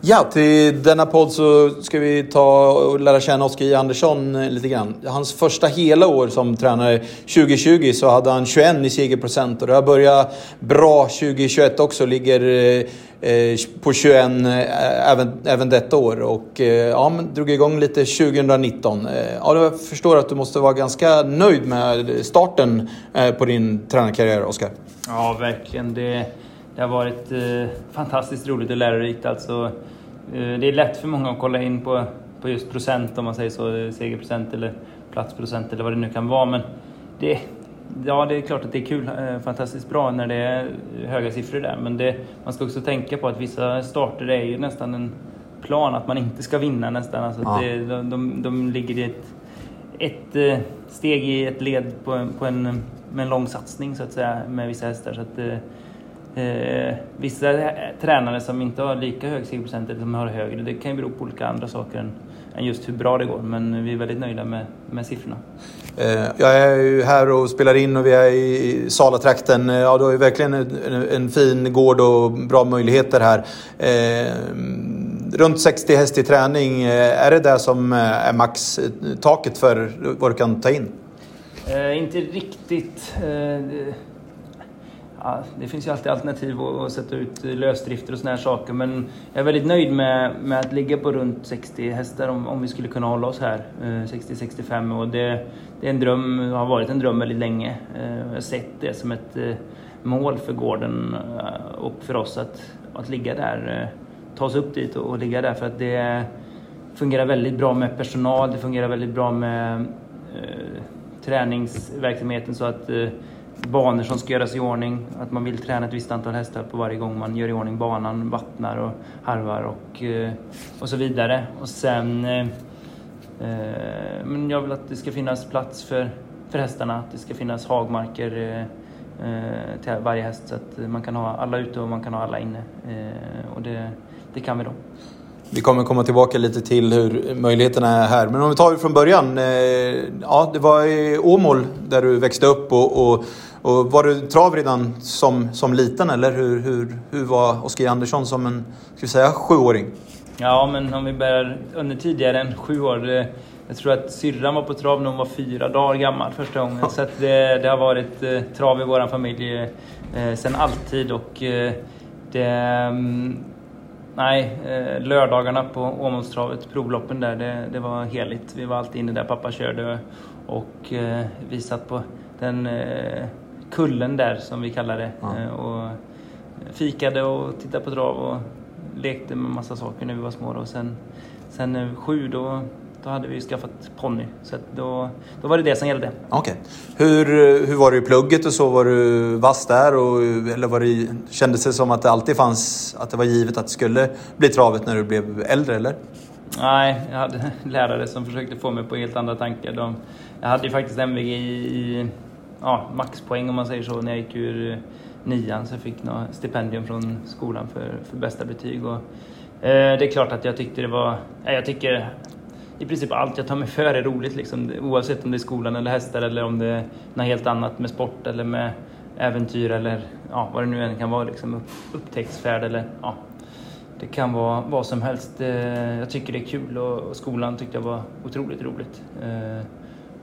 Ja, till denna podd så ska vi ta och lära känna Oskar J Andersson eh, lite grann. Hans första hela år som tränare 2020 så hade han 21 i segerprocent och det har börjat bra 2021 också. Ligger eh, eh på 21 eh, även, även detta år och eh, ja, men drog igång lite 2019. Ja, jag förstår att du måste vara ganska nöjd med starten på din tränarkarriär, Oskar. Ja, verkligen. Det det har varit eh, fantastiskt roligt och lärorikt. Alltså, eh, det är lätt för många att kolla in på, på just procent, om man säger så, segerprocent eller platsprocent eller vad det nu kan vara. Men det, ja, det är klart att det är kul, eh, fantastiskt bra när det är höga siffror där. Men det, man ska också tänka på att vissa starter är ju nästan en plan att man inte ska vinna nästan. Alltså ja. det, de, de, de ligger i ett, ett eh, steg i ett led på, på en, med en lång satsning så att säga med vissa hästar. Så att, eh, Eh, vissa tränare som inte har lika hög segerprocent eller som har högre, det kan ju bero på olika andra saker än, än just hur bra det går. Men vi är väldigt nöjda med, med siffrorna. Eh, jag är ju här och spelar in och vi är i Salatrakten. Eh, ja, du har ju verkligen en, en, fin gård och bra möjligheter här. Eh, runt 60 häst i träning, eh, är det det som är max-taket för vad du kan ta in? Eh, inte riktigt. Det finns ju alltid alternativ att sätta ut lösdrifter och såna här saker. Men jag är väldigt nöjd med, med att ligga på runt 60 hästar om, om vi skulle kunna hålla oss här. Eh, 60-65 och det, det är en dröm, har varit en dröm väldigt länge. Eh, jag har sett det som ett eh, mål för gården och för oss att, att ligga där. Ta oss upp dit och, och ligga där för att det fungerar väldigt bra med personal, det fungerar väldigt bra med träningsverksamheten så att banor som ska göras i ordning. Att man vill träna ett visst antal hästar på varje gång man gör i ordning banan, vattnar och harvar och, eh, och så vidare. Och sen... Eh, eh, men jag vill att det ska finnas plats för, för hästarna, att det ska finnas hagmarker eh, eh till varje häst så att man kan ha alla ute och man kan ha alla inne. Eh, och det, det kan vi då. Vi kommer komma tillbaka lite till hur möjligheterna är här. Men om vi tar det från början. Ja, det var i Åmål där du växte upp och, och och var du trav redan som, som liten eller hur, hur, hur var Oskar Andersson som en, ska vi säga, sjuåring? Ja, men om vi börjar under tidigare än sju år. Jag tror att syrran var på trav när hon var fyra dagar gammal första gången. Så det, det, har varit eh, trav i vår familj eh, sedan alltid. Och eh, det, mm, nej, eh, lördagarna på Åmålstravet, provloppen där, det, det, var heligt. Vi var alltid inne där pappa körde och eh, vi satt på den eh, kullen där som vi kallar det. Ja. Och fikade och tittade på trav och lekte med massa saker när vi var små. Och sen, sen sju då, då hade vi skaffat ponny. Så då, då var det det som gällde. Okej. Okay. Hur, hur var det i plugget och så? Var du vass där? Och, eller var det, kändes det som att det alltid fanns, att det var givet att det skulle bli travet när du blev äldre eller? Nej, jag hade lärare som försökte få mig på helt andra tankar. De, jag hade ju faktiskt MVG i, i ja, maxpoäng om man säger så när jag gick ur eh, nian så jag fick något stipendium från skolan för, för bästa betyg. Och, eh, det är klart att jag tyckte det var, jag tycker i princip allt jag tar mig för är roligt liksom, oavsett om det är skolan eller hästar eller om det är något helt annat med sport eller med äventyr eller ja, vad det nu än kan vara, liksom, upp, upptäcktsfärd eller ja, det kan vara vad som helst. Eh, jag tycker det är kul och, skolan tyckte jag var otroligt roligt. Eh,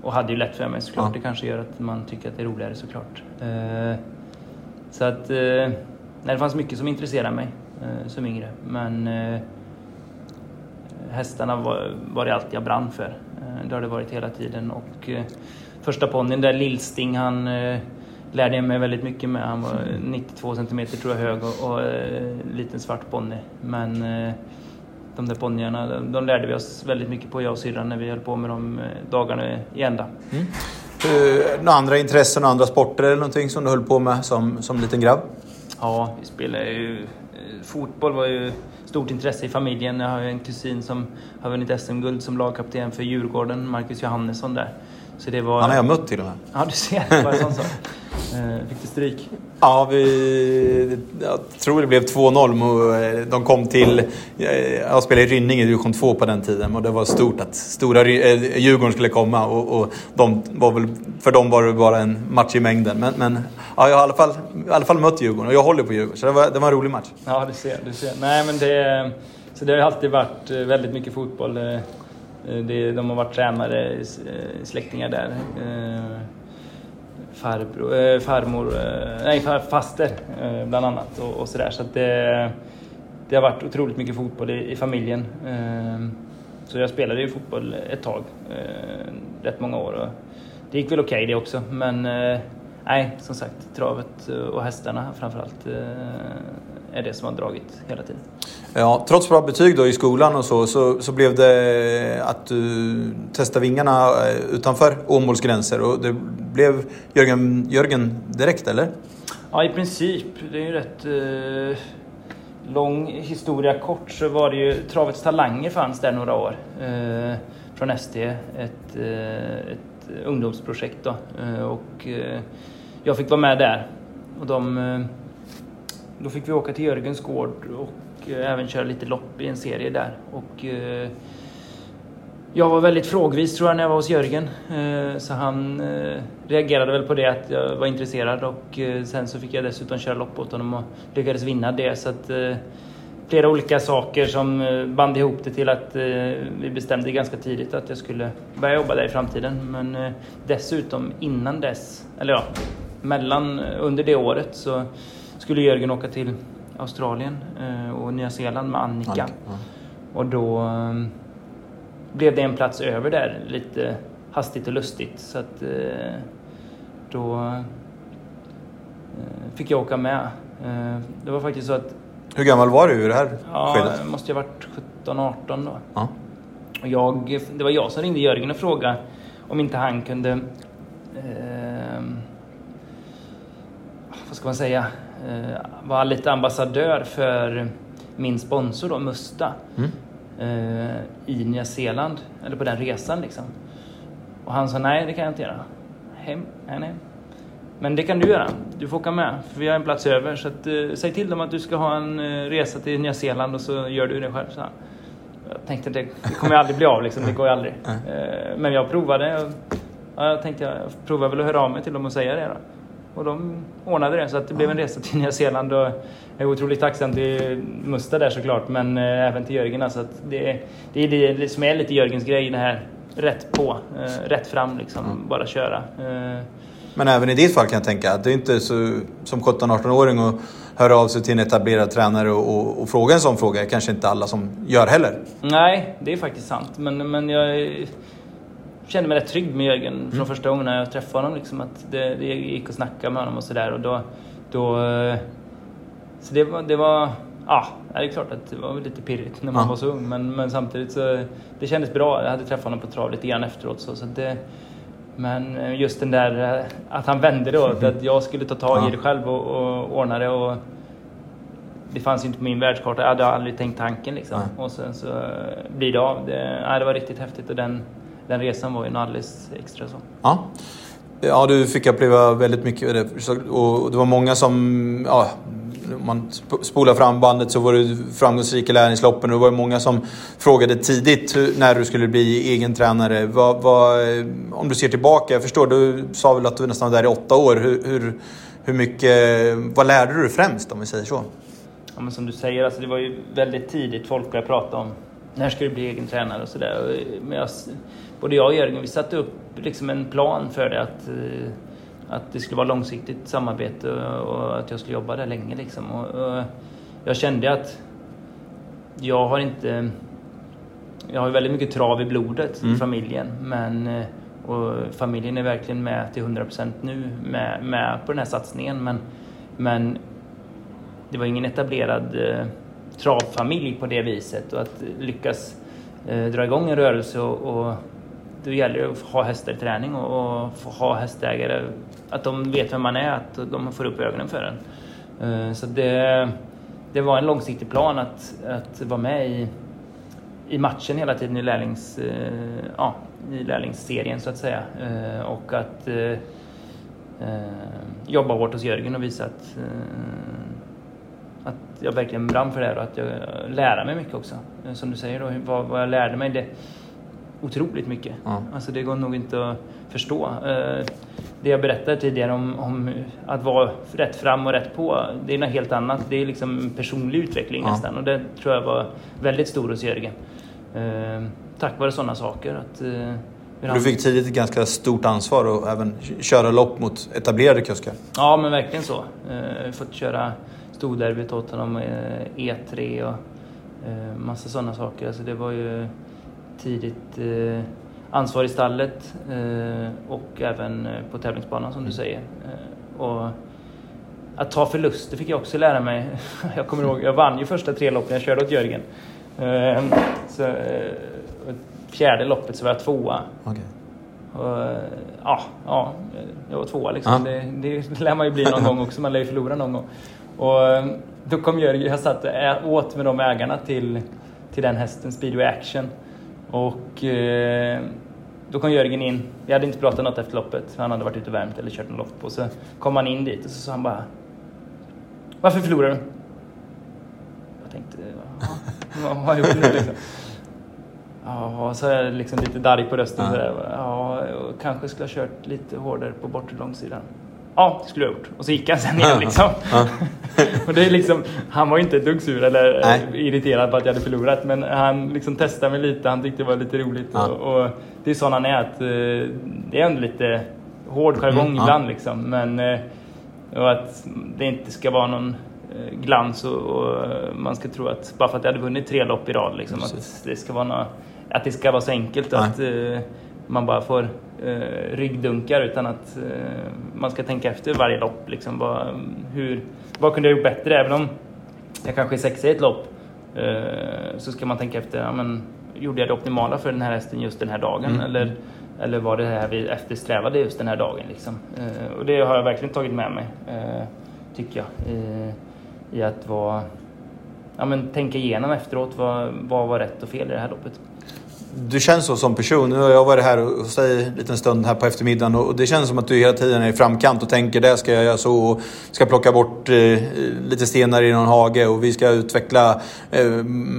och hade ju lätt för mig såklart. Ja. Det kanske gör att man tycker att det är roligare såklart. Eh, så att nej, det fanns mycket som intresserade mig som yngre. Men hästarna var, var det allt jag brann för. Eh, det har det varit hela tiden. Och eh, första ponnyn där, Lillsting, han eh, lärde jag mig väldigt mycket med. Han var 92 cm tror jag hög och, och liten svart ponny. Men de där ponnyerna, de, de lärde vi oss väldigt mycket på, jag och syrran, när vi höll på med dem dagarna i ända. Mm. Uh, några andra intressen och andra sporter eller någonting som du höll på med som, som liten grabb? Ja, vi spelade ju... Fotboll var ju stort intresse i familjen. Jag har en kusin som har vunnit SM-guld som lagkapten för Djurgården, Marcus Johannesson där. Så det var... Han har jag mött till och med. Ja, du ser. Bara sån sak. Eh, fick du stryk? Ja, vi, jag tror det blev 2-0. Eh, de kom till... Jag spelade i Rynninge i division 2 på den tiden och det var stort att stora Djurgården skulle komma. Och, och de var väl, för dem var det bara en match i mängden. Men, men ja, jag har i alla, fall, i alla fall mött Djurgården och jag håller på Djurgården. Så det var, det var en rolig match. Ja, du ser. Du ser. Nej, men det, så det har alltid varit väldigt mycket fotboll. Det, de har varit tränare, släktingar där farbror, äh, farmor, äh, nej faster äh, bland annat och, och sådär. Så att det, det har varit otroligt mycket fotboll i, i familjen. Så jag spelade ju fotboll ett tag, rätt många år. Och det gick väl okej okay det också, men nej, som sagt, travet och hästarna framförallt är det som har dragit hela tiden. Ja, trots bra betyg då i skolan och så, så, så blev det att du testade vingarna utanför Åmåls gränser och det blev Jörgen, Jörgen direkt, eller? Ja, i princip. Det är ju rätt eh, lång historia kort så var det ju Travets Talanger fanns där några år. Eh, från ST, ett, eh, ett ungdomsprojekt då. Eh, och eh, jag fick vara med där. Och de, eh, då fick vi åka till Jörgens gård och eh, även köra lite lopp i en serie där. Och eh, jag var väldigt frågvis tror jag när jag var hos Jörgen. Eh, så han reagerade väl på det att jag var intresserad och sen så fick jag dessutom köra lopp åt honom och lyckades vinna det. Så att flera olika saker som band ihop det till att vi bestämde ganska tidigt att jag skulle börja jobba där i framtiden. Men dessutom innan dess, eller ja, mellan, under det året så skulle Jörgen åka till Australien och Nya Zeeland med Annika. Annika ja. Och då blev det en plats över där lite hastigt och lustigt. Så att eh, då eh, fick jag åka med. Eh, det var faktiskt så att... Hur gammal var du i det här ja, skedet? Ja, måste ha varit 17-18 då. Ja. Och jag, det var jag som ringde Jörgen och frågade om inte han kunde... Eh, vad ska man säga? Eh, vara lite ambassadör för min sponsor då, Musta. Mm eh, i Nya Zeeland, eller på den resan liksom. Och han sa nej, det kan jag inte göra. Hem? Nej, nej. Men det kan du göra. Du får åka med, för vi har en plats över. Så att, eh, säg till dem att du ska ha en eh, resa till Nya Zeeland och så gör du det själv. Så jag tänkte det, det kommer aldrig bli av liksom, det går ju aldrig. Eh, men jag provade. Och, ja, jag tänkte jag provar väl att höra av mig till dem och säga det då. Och de ordnade det så att det blev en resa till Nya Zeeland. Och jag är otroligt tacksam till Musta där såklart, men eh, även till Jörgen. Alltså att det, det är det som är lite Jörgens grej, det här rätt på, eh, rätt fram liksom, mm. bara köra. Eh. Men även i ditt fall kan jag tänka att det är inte så som 17-18-åring att höra av sig till en etablerad tränare och, och, och fråga en sån fråga. Det kanske inte alla som gör heller. Nej, det är faktiskt sant. Men, men jag kände mig rätt trygg med Jörgen mm. från första gången när jag träffade honom. Liksom, att det, det gick att snacka med honom och sådär. Då, då, så det var, det var Ja, det är klart att det var lite pirrigt när man ja. var så ung. Men, men samtidigt så det kändes bra. Jag hade träffat honom på trav lite grann efteråt. Så, så det, men just den där att han vände då. Att jag skulle ta tag i det själv och, och ordna det. Och, det fanns ju inte på min världskarta. Jag hade aldrig tänkt tanken liksom. Ja. Och sen så blir det av. Det, ja, det var riktigt häftigt. Och den, den resan var ju alldeles extra så. Ja. Ja, du fick uppleva väldigt mycket och det var många som... Ja, om man spolar fram bandet så var du framgångsrik i lärlingsloppen och det var många som frågade tidigt när du skulle bli egen tränare. Vad, vad, om du ser tillbaka, jag förstår, du sa väl att du nästan var där i åtta år. Hur, hur, hur mycket, vad lärde du främst om vi säger så? Ja, men som du säger, alltså det var ju väldigt tidigt folk började prata om när ska du bli egen tränare och sådär. Både jag och Jörgen, vi satte upp liksom en plan för det. Att, eh, att det skulle vara långsiktigt samarbete och att jag skulle jobba där länge. Liksom. Och, och jag kände att jag har inte... Jag har väldigt mycket trav i blodet mm. i familjen. Men, eh, och familjen är verkligen med till 100% nu, med, med på den här satsningen. Men, men det var ingen etablerad eh, travfamilj på det viset och att lyckas eh, dra igång en rörelse och, och då gäller det att ha hästar i träning och, och få ha hästägare, att de vet vem man är, att de får upp ögonen för en. Eh, så det, det var en långsiktig plan att, att vara med i, i matchen hela tiden i, lärlings, eh, ja, i lärlingsserien så att säga. Eh, och att jobba hårt hos Jörgen och visa att, att jag verkligen brann för det här och att jag lär mig mycket också. Som du säger då, vad, vad jag lärde mig. Det, otroligt mycket. Ja. Alltså det går nog inte att förstå. Det jag berättade tidigare om, om, att vara rätt fram och rätt på, det är något helt annat. Det är liksom personlig utveckling ja. nästan och det tror jag var väldigt stor hos Jörgen. Tack vare sådana saker. Att, du fick tidigt ett ganska stort ansvar och även köra lopp mot etablerade kuskar. Ja, men verkligen så. Jag har fått köra storderbyt åt honom, E3 och massa sådana saker. Alltså det var ju tidigt eh, ansvar i stallet eh, och även eh, på tävlingsbanan som du mm. säger. och att ta förluster fick jag också lära mig. Jag kommer ihåg, jag vann ju första tre loppen jag körde åt Jörgen. Så, fjärde loppet så var jag tvåa. Okay. Och, ja, ja, jag var tvåa liksom. Ah. Det, det lär man ju bli någon gång också, man lär ju förlora någon gång. Och då kom Jörgen, jag satt åt med de ägarna till, till den hästen, Speedway Action. Och eh, då kom Jörgen in. Vi hade inte pratat något efter loppet. Han hade varit ute och värmt eller kört en lopp. Och så kom han in dit och så sa han bara Varför förlorar du? Jag tänkte, vad har jag gjort nu liksom? Ja, så är jag liksom lite darrig på rösten. Ja, ja kanske skulle ha kört lite hårdare på bortre långsidan. Ja, det skulle jag ha gjort. Och så gick han sen igen liksom. och det är liksom, han var ju inte ett dugg sur eller Nej. irriterad på att jag hade förlorat. Men han liksom testade mig lite, han tyckte det var lite roligt. Ja. Och, och, det är sån han är. Att, uh, det är ändå lite hård jargong mm, ibland ja. liksom. Men uh, och att det inte ska vara någon glans och, och, man ska tro att bara för att jag hade vunnit tre lopp i rad liksom, att det ska vara något, att det ska vara så enkelt. Att, man bara får eh, ryggdunkar utan att eh, man ska tänka efter varje lopp. Liksom, vad, hur, vad kunde jag gjort bättre? Även om jag kanske är sexa i ett lopp eh, så ska man tänka efter, ja, men, gjorde jag det optimala för den här hästen just den här dagen? Mm. Eller, eller var det här vi eftersträvade just den här dagen? Liksom? Eh, och det har jag verkligen tagit med mig, eh, tycker jag. I att vara, ja, men, tänka igenom efteråt, vad, vad var rätt och fel i det här loppet? Du känns så som person. Nu har jag varit här hos dig en liten stund här på eftermiddagen och det känns som att du hela tiden är i framkant och tänker det ska jag göra så och ska plocka bort eh, lite stenar i någon hage och vi ska utveckla eh,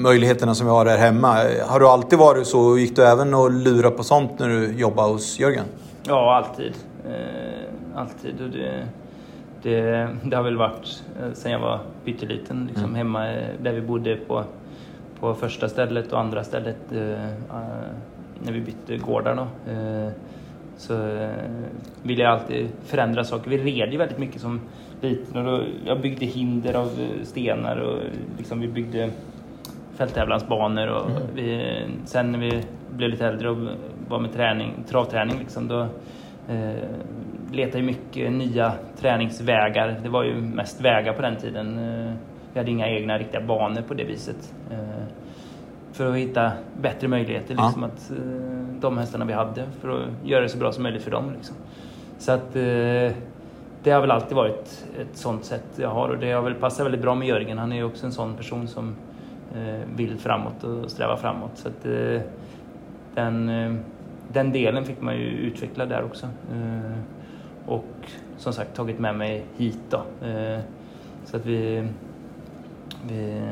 möjligheterna som vi har här hemma. Har du alltid varit så och gick du även och lura på sånt när du jobbade hos Jörgen? Ja, alltid. Eh, alltid. Och det, det, det har väl varit eh, sen jag var pytteliten, liksom mm. hemma eh, där vi bodde på på första stället och andra stället eh, eh, när vi bytte gårdar. Då, eh, så ville jag alltid förändra saker. Vi red ju väldigt mycket som liten och då, jag byggde hinder av stenar och liksom vi byggde fälttävlansbanor och mm. vi, sen när vi blev lite äldre och var med träning, travträning liksom, då eh, letade jag mycket nya träningsvägar. Det var ju mest vägar på den tiden. Vi hade inga egna riktiga banor på det viset. Eh, för att hitta bättre möjligheter. Liksom, ja. att, eh, de hästarna vi hade för att göra det så bra som möjligt för dem. Liksom. Så att eh, det har väl alltid varit ett sånt sätt jag har och det har väl passat väldigt bra med Jörgen. Han är ju också en sån person som vill framåt och sträva framåt. Så att, den, den delen fick man ju utveckla där också. Och som sagt tagit med mig hit då. Så att vi vi,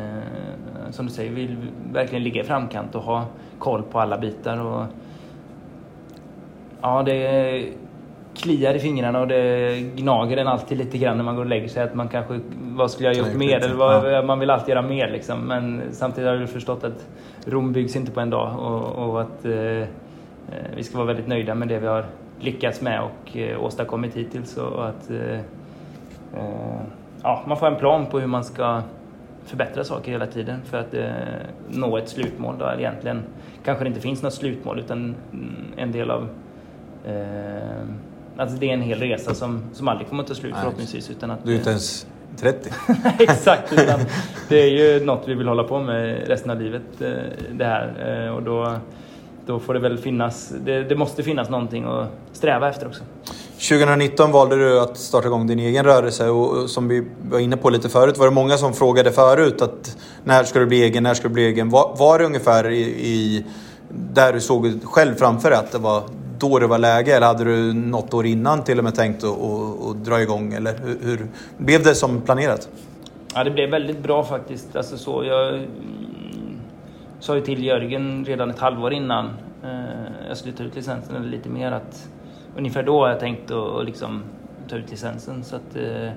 som du säger, vill verkligen ligga i framkant och ha koll på alla bitar. Och, ja, det kliar i fingrarna och det gnager en alltid lite grann när man går och lägger sig. Att man kanske, vad skulle jag gjort mer? Eller vad, man vill alltid göra mer liksom. Men samtidigt har jag förstått att Rom byggs inte på en dag och, och att eh, vi ska vara väldigt nöjda med det vi har lyckats med och eh, åstadkommit hittills. Och att eh, eh ja, man får en plan på hur man ska förbättra saker hela tiden för att eh, nå ett slutmål. Då. Egentligen kanske det inte finns något slutmål utan en del av... Eh, alltså det är en hel resa som, som aldrig kommer att ta slut Nej. förhoppningsvis. Utan att, du är inte ens 30. exakt, utan det är ju något vi vill hålla på med resten av livet. Eh, det här. Eh, och då, då får det väl finnas... Det, det måste finnas någonting att sträva efter också. 2019 valde du att starta igång din egen rörelse och som vi var inne på lite förut var det många som frågade förut att när ska du bli egen, när ska du bli egen? Var, var det ungefär i, i där du såg själv framför dig att det var då det var läge eller hade du något år innan till och med tänkt att, att, att dra igång? Eller hur, hur, blev det som planerat? Ja, det blev väldigt bra faktiskt. Alltså så, jag mm, sa ju till Jörgen redan ett halvår innan eh, jag skulle ta ut licensen, eller lite mer, att ungefär då har jag tänkt att liksom, ta ut licensen. Så att, eh,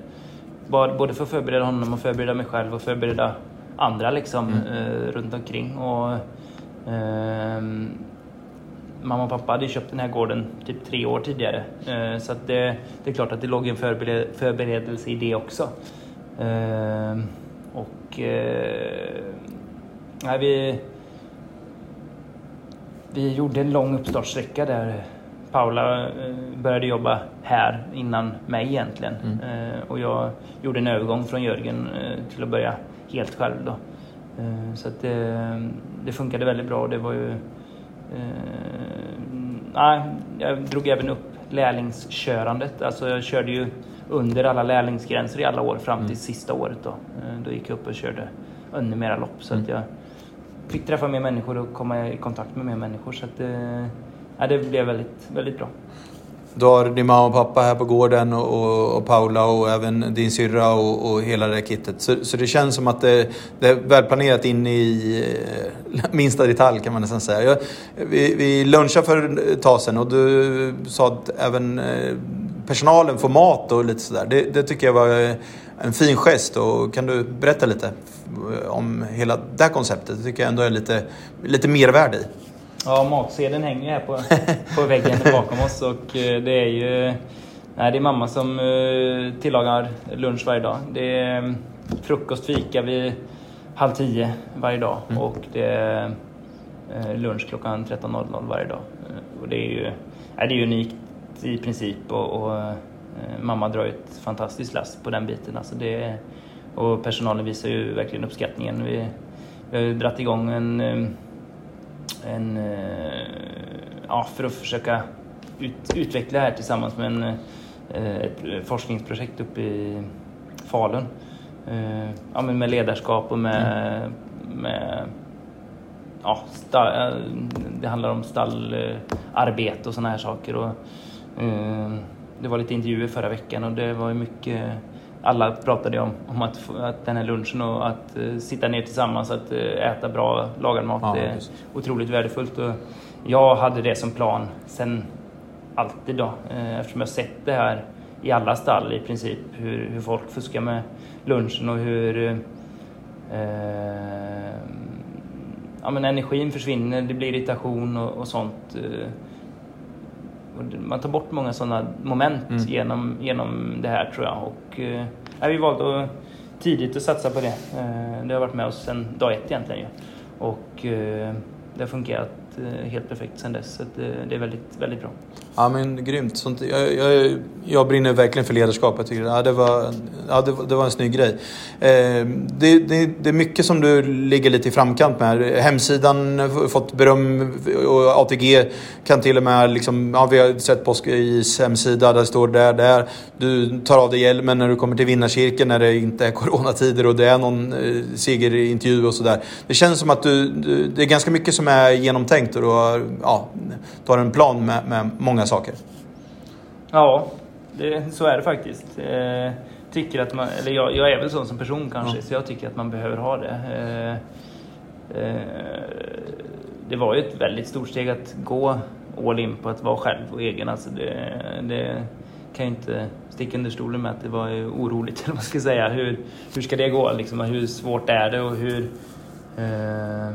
både för att förbereda honom och förbereda mig själv och förbereda andra liksom, mm. eh, runt omkring. Och, eh, mamma och pappa hade köpt den här gården typ tre år tidigare. Eh, så att det, det, är klart att det låg en förbered, förberedelse i det också. Eh, och eh, nej, vi, vi gjorde en lång uppstartssträcka där Paula eh, började jobba här innan mig egentligen. Mm. Eh, och jag gjorde en övergång från Jörgen eh, till att börja helt själv då. Så att det, det funkade väldigt bra det var ju... Nej, jag drog även upp lärlingskörandet. Alltså jag körde ju under alla lärlingsgränser i alla år fram till mm. sista året då. Då gick jag upp och körde ännu mera lopp så mm. att jag fick träffa mer människor och komma i kontakt med mer människor. Så att, ja, det blev väldigt, väldigt bra. Du har din mamma och pappa här på gården och, och, och Paula och även din syrra och, och hela det kittet. Så, så, det känns som att det, det är välplanerat in i eh, minsta detalj kan man nästan säga. Jag, vi, vi lunchade för ett tag sedan och du sa att även eh, personalen får mat och lite sådär. Det, det tycker jag var eh, en fin gest och kan du berätta lite om hela det här konceptet? Det tycker jag ändå är lite, lite mervärde i. Ja, matsedeln hänger här på, på väggen bakom oss och eh, det är ju nej, det är mamma som eh, tillagar lunch varje dag. Det är mm, frukost, fika vid halv tio varje dag mm. och det är eh, lunch klockan 13.00 varje dag. Och det är ju nej, det är unikt i princip och, och mamma drar ett fantastiskt last på den biten. Alltså det, och personalen visar ju verkligen uppskattningen. Vi, vi har ju dragit igång en en, eh, ja, för att försöka ut, utveckla det här tillsammans med en, eh, ett forskningsprojekt uppe i Falun. Eh, ja, men med ledarskap och med, mm. med ja, stall, det handlar om stallarbete och sådana här saker. Och, det var lite intervjuer förra veckan och det var mycket alla pratade om, om att, att den här lunchen och att uh, sitta ner tillsammans, att uh, äta bra lagad mat ja, är precis. otroligt värdefullt. Och jag hade det som plan sen alltid då, uh, eftersom jag sett det här i alla stall i princip, hur, hur folk fuskar med lunchen och hur ja, men energin försvinner, det blir irritation och, och sånt man tar bort många sådana moment mm. genom, genom det här tror jag. Och, eh, vi valde att, tidigt att satsa på det. Eh, det har varit med oss sedan dag ett egentligen. Ju. Och eh, det har fungerat eh, helt perfekt sedan dess. Så det, eh, det är väldigt, väldigt bra. Ja men grymt. Sånt, jag, jag, jag brinner verkligen för ledarskap. Jag tycker ja, det, var, ja, det, det var en snygg grej. Eh, det, det, det, är mycket som du ligger lite i framkant med. Hemsidan har fått beröm och ATG kan till och med, liksom, ja, vi har sett på SKIs hemsida, där står det där, där. Du tar av dig hjälmen när du kommer till vinnarcirkeln när det inte är coronatider och det är någon eh, segerintervju och sådär. Det känns som att du, du, det är ganska mycket som är genomtänkt och du har, ja, du har en plan med, med många saker. Ja, det, så är det faktiskt. Eh, tycker att man, eller jag, jag, är väl sån som person kanske, ja. så jag tycker att man behöver ha det. Eh, eh, det var ju ett väldigt stort steg att gå all in på att vara själv och egen. Alltså det, det kan jag inte sticka under stolen med att det var oroligt, eller vad ska jag säga. Hur, hur ska det gå? Liksom, hur svårt är det och hur... Eh,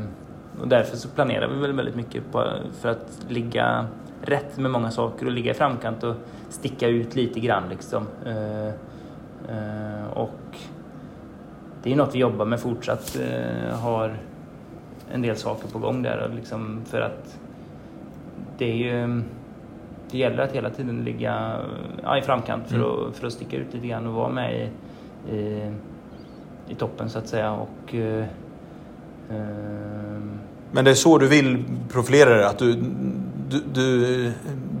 och därför så planerar vi väl väldigt mycket på, för att ligga rätt med många saker och ligga i framkant och sticka ut lite grann liksom. Eh, eh, och det är något vi jobbar med fortsatt, eh, har en del saker på gång där liksom för att det är ju det gäller att hela tiden ligga ja, i framkant för, mm. att, för att sticka ut lite grann och vara med i, i, i toppen så att säga. Och, eh, Men det är så du vill profilera dig? Att du, du, du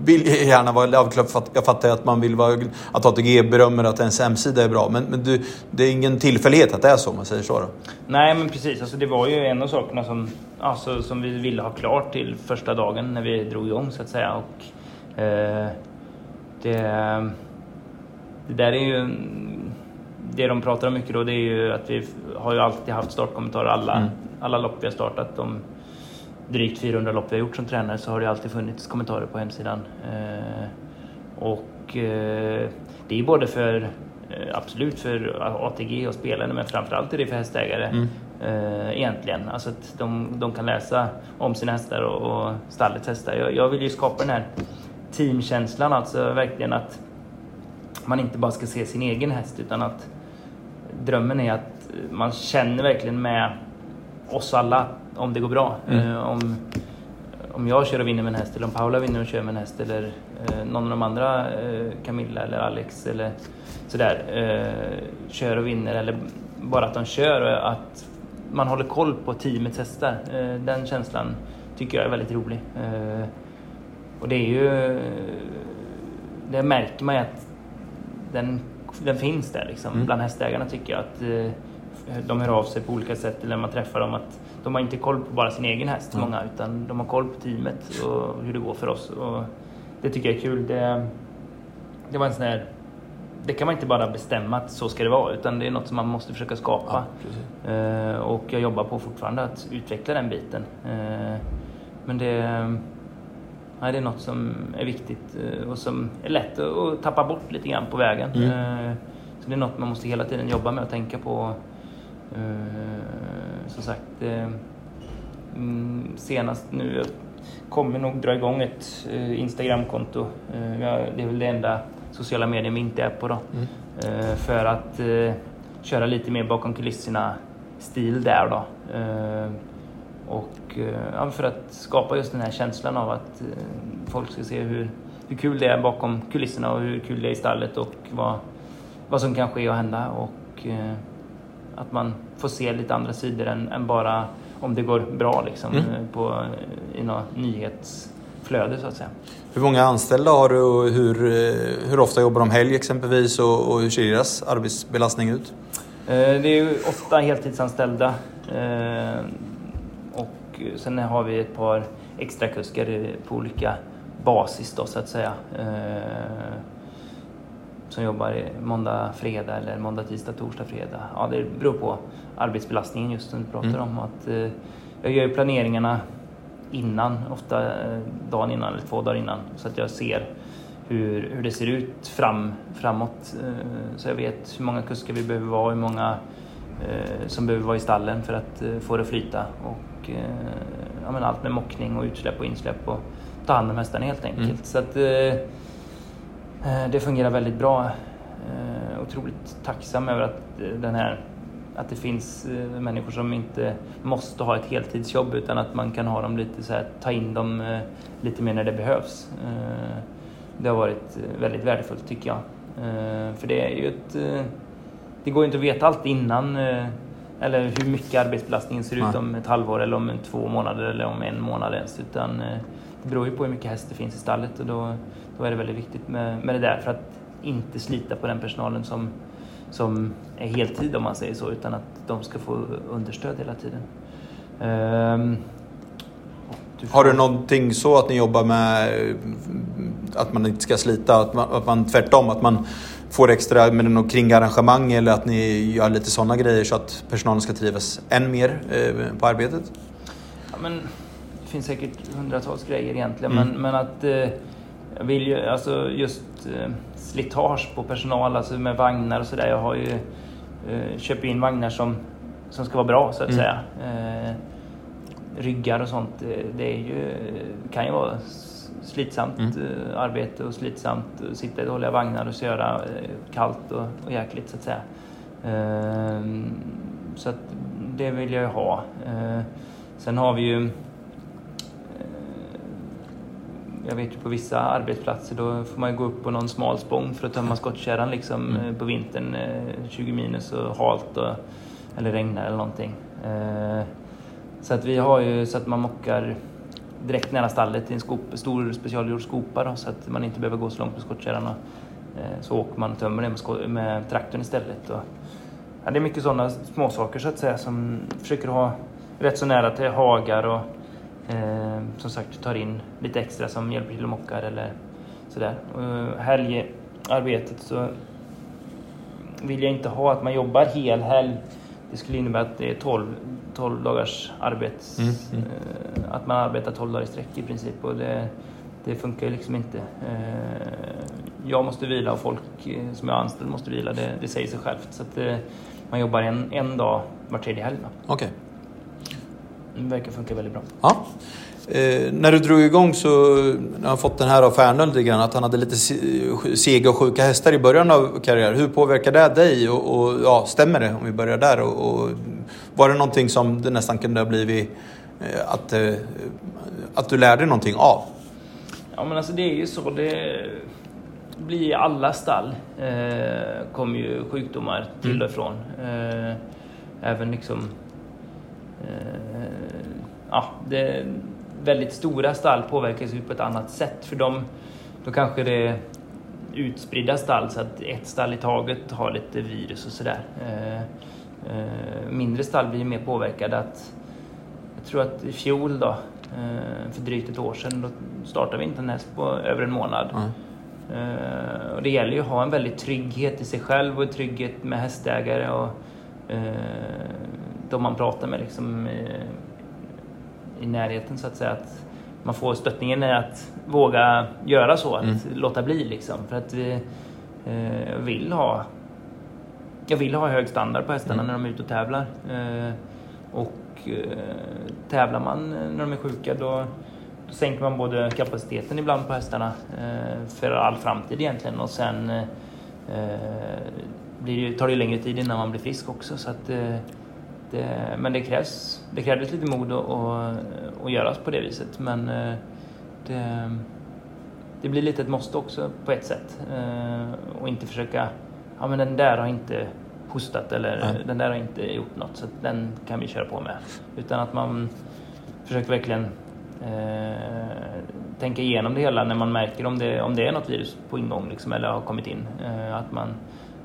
vill gärna vara Love Jag fattar att man vill vara, att ATG berömmer att ens hemsida är bra. Men, men du, det är ingen tillfällighet att det är så, om man säger så då? Nej, men precis. Alltså, det var ju en av sakerna som, alltså, som vi ville ha klart till första dagen när vi drog igång så att säga. Och Eh, det, det där är ju... Det de pratar om mycket då det är ju att vi har ju alltid haft startkommentarer alla, mm. alla lopp vi har startat. De drygt 400 lopp vi har gjort som tränare så har det alltid funnits kommentarer på hemsidan. Eh, och eh, det är både för eh, absolut för ATG och spelare men framförallt är det för hästägare mm. egentligen. Alltså att de, de kan läsa om sina hästar och, och stallets hästar. Jag, jag vill ju skapa den här teamkänslan, alltså verkligen att man inte bara ska se sin egen häst utan att drömmen är att man känner verkligen med oss alla om det går bra. Mm. Eh, om, om jag kör och vinner med en häst eller om Paula vinner och kör med en häst eller eh, någon av de andra, eh, Camilla eller Alex eller sådär, kör och vinner eller bara att de kör och att man håller koll på teamets hästar. Den känslan tycker jag är väldigt rolig. Och det är ju... Det märker man ju att den, den finns där liksom. Mm. Bland hästägarna tycker jag att de hör av sig på olika sätt eller man träffar dem. att De har inte koll på bara sin egen häst, mm. många, utan de har koll på teamet och hur det går för oss. Och det tycker jag är kul. Det, det var en sån här det kan man inte bara bestämma att så ska det vara utan det är något som man måste försöka skapa. Ja, uh, och jag jobbar på fortfarande att utveckla den biten. Uh, men det, Nej, det är något som är viktigt eh, och som är lätt att tappa bort lite grann på vägen. Mm. Eh, så det är något man måste hela tiden jobba med och tänka på. Eh, som sagt, mm, senast nu kommer nog dra igång ett Instagramkonto. Det är väl det enda sociala medier vi inte är på då. Mm. För att köra lite mer bakom kulisserna stil där då. Och ja, för att skapa just den här känslan av att eh, folk ska se hur, hur kul det är bakom kulisserna och hur kul det är i stallet och vad, vad som kan ske och hända. Och eh, att man får se lite andra sidor än, än bara om det går bra liksom, mm. Eh, på, i något nyhetsflöde så att säga. Hur många anställda har du och hur, hur ofta jobbar de helg exempelvis och, och hur ser deras arbetsbelastning ut? Det är ju åtta heltidsanställda Eh, sen har vi ett par extra kuskar på olika basis då så att säga. Eh, som jobbar måndag, fredag eller måndag, tisdag, torsdag, fredag. Ja, det beror på arbetsbelastningen just som du pratar mm. om. Att, eh, jag gör planeringarna innan, ofta dagen innan eller två dagar innan, så att jag ser hur, hur det ser ut fram, framåt. Så jag vet hur många kuskar vi behöver vara, hur många som behöver vara i stallen för att få det att flyta. Och Eh, ja, allt med mockning och utsläpp och insläpp och ta hand om hästarna helt enkelt. Mm. Så att, eh, eh, det fungerar väldigt bra. otroligt tacksam över att, den här, att det finns människor som inte måste ha ett heltidsjobb utan att man kan ha dem lite så här, ta in dem lite mer när det behövs. det har varit väldigt värdefullt tycker jag. för det är ju ett... det går ju inte att veta allt innan eller hur mycket arbetsbelastningen ser ut om ett halvår eller om två månader eller om en månad ens. Utan eh, det beror ju på hur mycket häst det finns i stallet och då, då är det väldigt viktigt med, med det där för att inte slita på den personalen som, som är heltid om man säger så utan att de ska få understöd hela tiden. Um, har du någonting så att ni jobbar med att man inte ska slita? Att man, att man tvärtom, att man får extra med något kringarrangemang eller att ni gör lite sådana grejer så att personalen ska trivas än mer eh, på arbetet? Ja, men, det finns säkert hundratals grejer egentligen mm. men, men att eh, jag vill ju, alltså just eh, slitage på personal, alltså med vagnar och sådär. Jag har ju eh, köpt in vagnar som, som ska vara bra så att mm. säga. Eh, ryggar och sånt, eh, det är ju, kan ju vara slitsamt mm. Eh, arbete och slitsamt att sitta i dåliga vagnar och köra eh, kallt och, och jäkligt så att säga. Ehm, så att det vill jag ju ha. Sen har vi ju jag vet ju på vissa arbetsplatser då får man gå upp på någon smal spång för att tömma skottkärran liksom mm. på vintern, 20 minus och halt och, eller regnar eller någonting. Så att vi har ju så att man mockar direkt nära stallet i en skop, stor specialgjord skopa då, så att man inte behöver gå så långt med skottkärran. Eh, så åker man och tömmer det med, med traktorn istället. Och, ja, det är mycket sådana småsaker så att säga som försöker ha rätt så nära till hagar och eh, som sagt tar in lite extra som hjälper till att mocka eller sådär. Och helgarbetet så vill jag inte ha att man jobbar hel helg. Det skulle innebära att det är 12, 12 dagars arbets... Mm, mm. eh, Att man arbetar 12 dagar i sträck i princip. Och det, det funkar ju liksom inte. Eh, Jag måste vila och folk eh, som jag är anställd måste vila. Det, det säger sig självt. Så att eh, man jobbar en, en dag var tredje helg. Okej. Det verkar funka väldigt bra. Ja. Eh, när du drog igång så har jag fått den här av Fernöl lite grann, att han hade lite se- sega och sjuka hästar i början av karriären. Hur påverkar det dig? Och, och, ja, stämmer det om vi börjar där? Och, och, var det någonting som det nästan kunde ha blivit eh, att, eh, att du lärde dig någonting av? Ja men alltså det är ju så. Det blir i alla stall. Eh, kommer ju sjukdomar till och ifrån. Eh, även liksom... Eh, ja, det, väldigt stora stall påverkas ju på ett annat sätt. För dem, då kanske det är utspridda stall så att ett stall i taget har lite virus och sådär. Eh, eh, mindre stall blir mer påverkade. Att, jag tror att i fjol då, för drygt ett år sedan, då startade vi inte en häst på över en månad. Ja. Eh, och det gäller ju att ha en väldigt trygghet i sig själv och trygghet med hästägare och de man pratar med liksom, eh, i närheten så att säga. Att man får stöttningen i att våga göra så, att Mm. låta bli liksom. För att vi eh, vill ha jag vill ha hög standard på hästarna Mm. när de är ute och tävlar. Eh, och eh, tävlar man när de är sjuka då, då sänker man både kapaciteten ibland på hästarna eh, för all framtid egentligen och sen eh, eh, blir det, tar det ju längre tid innan man blir frisk också. Så att, det, men det krävs det krävdes lite mod att, att, att göras på det viset. Men eh, det, det blir lite ett måste också på ett sätt. Eh, och inte försöka, ja men den där har inte hostat eller Nej. den där har inte gjort något så den kan vi köra på med. Utan att man försöker verkligen eh, tänka igenom det hela när man märker om det, om det är något virus på ingång liksom, eller har kommit in. Eh, att, man,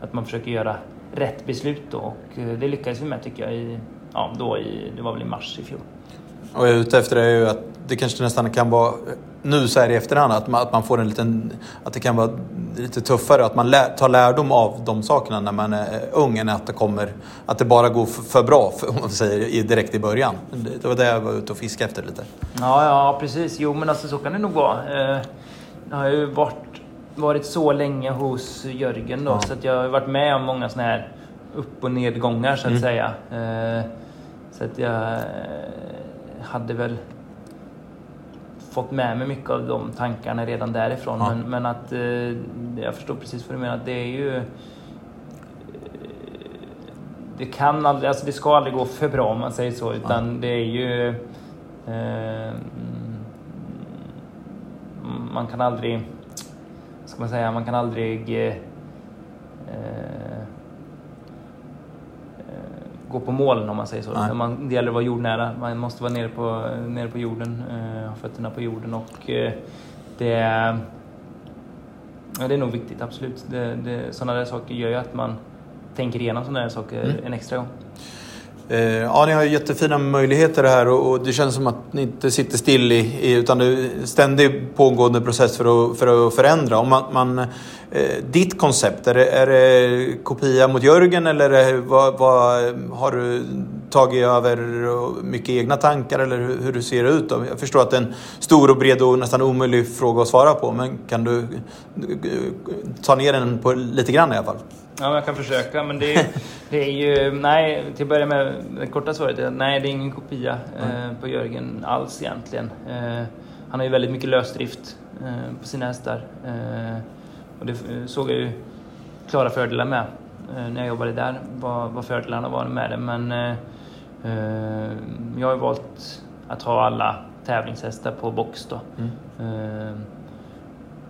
att man försöker göra rätt beslut då och eh, det lyckades vi med tycker jag i, ja, då i, det var väl i mars i fjol. Och jag är ute efter är ju att det kanske nästan kan vara, nu så här i efterhand, att man, att man får en liten, att det kan vara lite tuffare, att man lär, tar lärdom av de sakerna när man är ung än att det kommer, att det bara går för, för bra, för, om man säger, direkt i början. Det, det var det jag var ute och fiskade efter lite. Ja, ja precis. Jo, men alltså så kan det nog vara. Eh, Jag har ju varit, varit så länge hos Jörgen då, Ja. så att jag har varit med om många såna här upp och nedgångar så att Mm. säga. Eh, Så att jag eh, hade väl fått med mig mycket av de tankarna redan därifrån. Ja. Men, men att eh, jag förstår precis vad du menar. att Det är ju... Det kan aldrig, alltså det ska aldrig gå för bra om man säger så. Utan det är ju... Eh, mm, man kan aldrig... Ska man säga? Man kan aldrig... Eh, eh, gå på målen om man säger så. Nej. Man, det gäller att vara jordnära. Man måste vara nere på, nere på jorden, eh, ha fötterna på jorden och eh, det, ja, det är nog viktigt, absolut. Det, det, sådana där saker gör ju att man tänker igenom sådana där saker Mm. en extra gång. Eh, ja, ni har ju jättefina möjligheter här och, och det känns som att ni inte sitter still i, i utan det är en ständig pågående process för att, för att förändra. Om man, man, eh, ditt koncept, är det, är det kopia mot Jörgen eller det, vad, vad, har du tagit över mycket egna tankar eller hur, hur ser det ut? Då? Jag förstår att det är en stor och bred och nästan omöjlig fråga att svara på men kan du eh, ta ner den på lite grann i alla fall? Ja, jag kan försöka, men det är, det är ju... Nej, till att börja med, det korta svaret är nej, det är ingen kopia eh, på Jörgen alls egentligen. Eh, han har ju väldigt mycket lösdrift eh, på sina hästar. Eh, och det eh, såg jag ju klara fördelar med eh, när jag jobbade där, vad, vad fördelarna var med det. Men jag har ju valt att ha alla tävlingshästar på box då. Eh,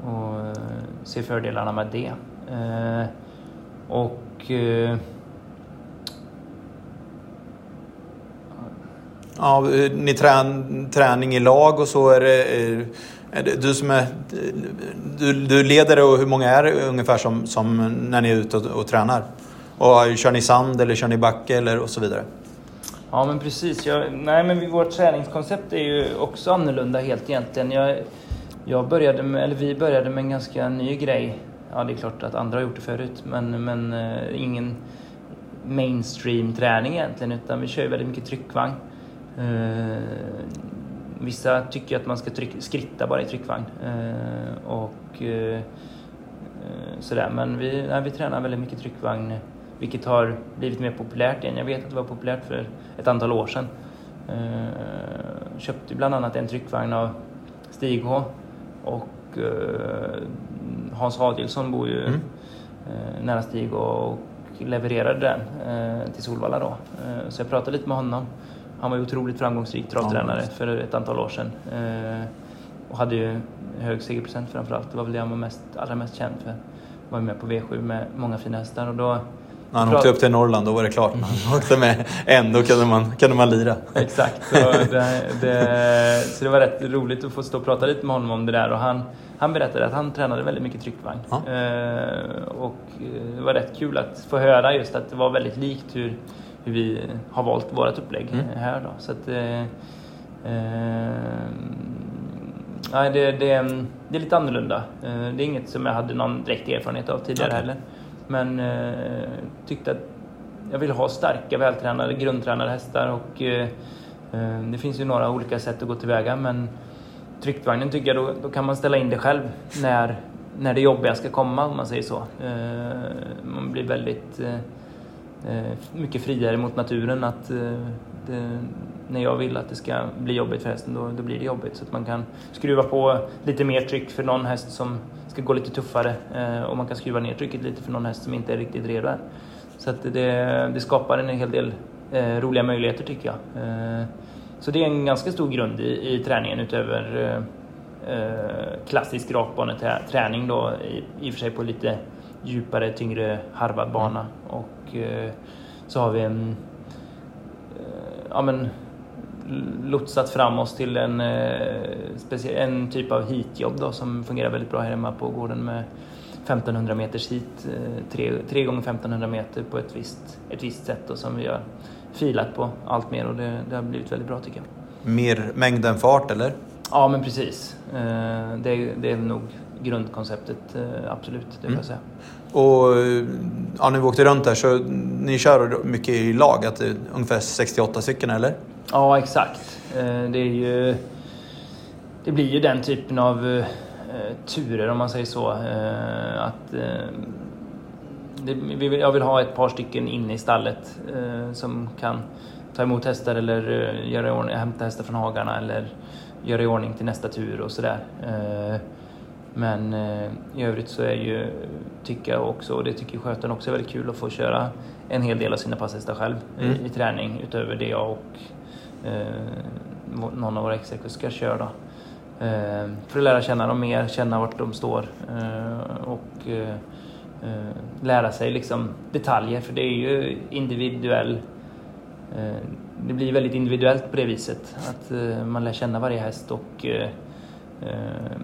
och ser fördelarna med det. Eh, och... Eh, Ja, eh, ni trän, träning i lag och så. Är det, är, är det du som är... Du, du leder och hur många är det ungefär som, som när ni är ute och, och tränar? Och kör ni sand eller kör ni backe eller och så vidare? ja men precis. Jag, nej men vårt träningskoncept är ju också annorlunda helt egentligen. Jag, Jag började med, eller vi började med en ganska ny grej. Ja, det är klart att andra har gjort det förut, men, men eh, ingen mainstream-träning egentligen, utan vi kör ju väldigt mycket tryckvagn. Eh, vissa tycker att man ska tryck, skritta bara i tryckvagn. Eh, och eh, eh, sådär, men vi, nej, vi tränar väldigt mycket tryckvagn, vilket har blivit mer populärt igen. Jag vet att det var populärt för ett antal år sedan. Eh, köpte bland annat en tryckvagn av Stig H och Hans Adielsson bor ju mm. eh, nära Stig och levererade den eh, till Solvalla då. Eh, så jag pratade lite med honom. Han var ju otroligt framgångsrik travtränare ja, för ett antal år sedan. Eh, och hade ju hög segerprocent framförallt. Det var väl det han var mest, allra mest känd för. Var med på V7 med många fina hästar och då när han åkte upp till Norrland då var det klart. När han åkte med en då kunde man, kunde man lira. Exakt. Så det, det, så det var rätt roligt att få stå och prata lite med honom om det där. Och han, han berättade att han tränade väldigt mycket tryckvagn. Ja. Eh, och det var rätt kul att få höra just att det var väldigt likt hur, hur vi har valt vårt upplägg mm. här. Då. Så att, eh, eh, det, det, det är lite annorlunda. Eh, det är inget som jag hade någon direkt erfarenhet av tidigare okay. heller. Men eh, tyckte att jag vill ha starka, vältränade, grundtränade hästar och eh, eh, det finns ju några olika sätt att gå tillväga men tryckvagnen tycker jag då, då kan man ställa in det själv när, när det jobbiga ska komma om man säger så. Eh, man blir väldigt eh, eh mycket friare mot naturen att eh, det, när jag vill att det ska bli jobbigt för hästen då, då blir det jobbigt. Så att man kan skruva på lite mer tryck för någon häst som ska gå lite tuffare eh, och man kan skruva ner trycket lite för någon häst som inte är riktigt redo än. Så att det, det skapar en hel del eh, roliga möjligheter tycker jag. Eh, Eh, så det är en ganska stor grund i, i träningen utöver eh, eh, klassisk rakbaneträning då i, i och för sig på lite djupare, tyngre harvad bana. Mm. Och eh, så har vi en, ja men lotsat fram oss till en, eh, en typ av heatjobb då, som fungerar väldigt bra här hemma på gården med 1500 meters hit, eh, tre, tre gånger 1500 meter på ett visst, ett visst sätt då, som vi har filat på allt mer och det, det har blivit väldigt bra tycker jag. Mer mängd än fart eller? Ja men precis. Eh, det, det är nog grundkonceptet, absolut, det får jag mm. säga. Och ja, när vi åkte runt där så ni kör mycket i lag, att ungefär 68 stycken eller? Ja, exakt. Eh, det är ju... Det blir ju den typen av eh, turer om man säger så. Eh, att jag vill ha ett par stycken inne i stallet som kan ta emot hästar eller göra i ordning, hämta hästar från hagarna eller göra i ordning till nästa tur och sådär. Men i övrigt så är ju, tycker jag också, och det tycker skötaren också är väldigt kul att få köra en hel del av sina passhästar själv mm. i, träning utöver det jag och eh, någon av våra exekuskar kör. Då. Eh, för att lära känna dem mer, känna vart de står eh, och eh, eh, Eh, lära sig liksom detaljer för det är ju individuell eh, det blir väldigt individuellt på det viset. Att eh, man lär känna varje häst och eh,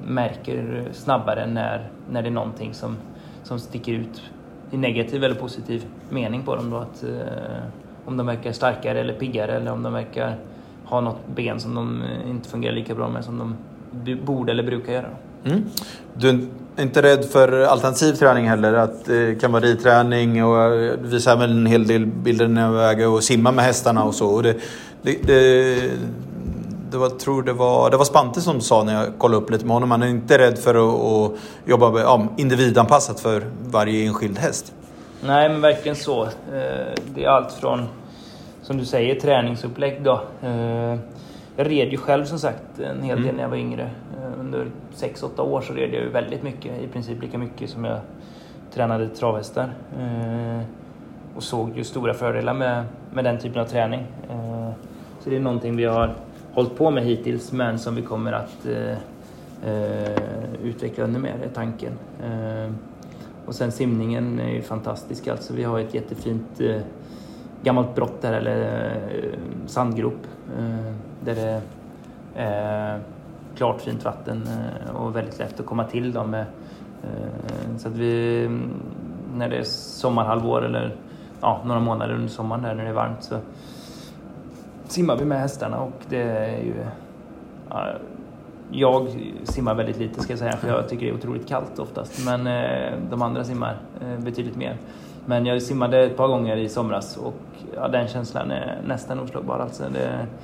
märker snabbare när, när det är någonting som, som sticker ut i negativ eller positiv mening på dem. Då, att, om de verkar starkare eller piggare eller om de verkar ha något ben som de inte fungerar lika bra med som de borde eller brukar göra. Mm. Du är inte rädd för alternativ träning heller? Att det kan vara ridträning och visar väl en hel del bilder när jag väger och simma med hästarna och så. Och det, det, det, det var, tror det var, det var Spante som sa när jag kollade upp lite med honom, han är inte rädd för att, att jobba med, ja, individanpassat för varje enskild häst. Nej, men verkligen så. Eh, det är allt från, som du säger, träningsupplägg då. Eh, jag red ju själv som sagt en hel del mm. när jag var yngre. Eh, under 6-8 år så red jag ju väldigt mycket, i princip lika mycket som jag tränade travhästar. Och såg ju stora fördelar med, med den typen av träning. Så det är någonting vi har hållit på med hittills men som vi kommer att utveckla ännu mer, är tanken. Och sen simningen är ju fantastisk alltså. Vi har ett jättefint eh, gammalt brott där, eller eh, sandgrop, eh, där det är klart fint vatten eh, och väldigt lätt att komma till. Då med, eh, så att vi, när det är sommarhalvår eller ja, några månader under sommaren där när det är varmt så simmar vi med hästarna och det är ju ja, jag simmar väldigt lite ska jag säga, för jag tycker det är otroligt kallt oftast. Men eh, de andra simmar eh, betydligt mer. Men jag simmade ett par gånger i somras och ja, den känslan är nästan oslagbar. Alltså det,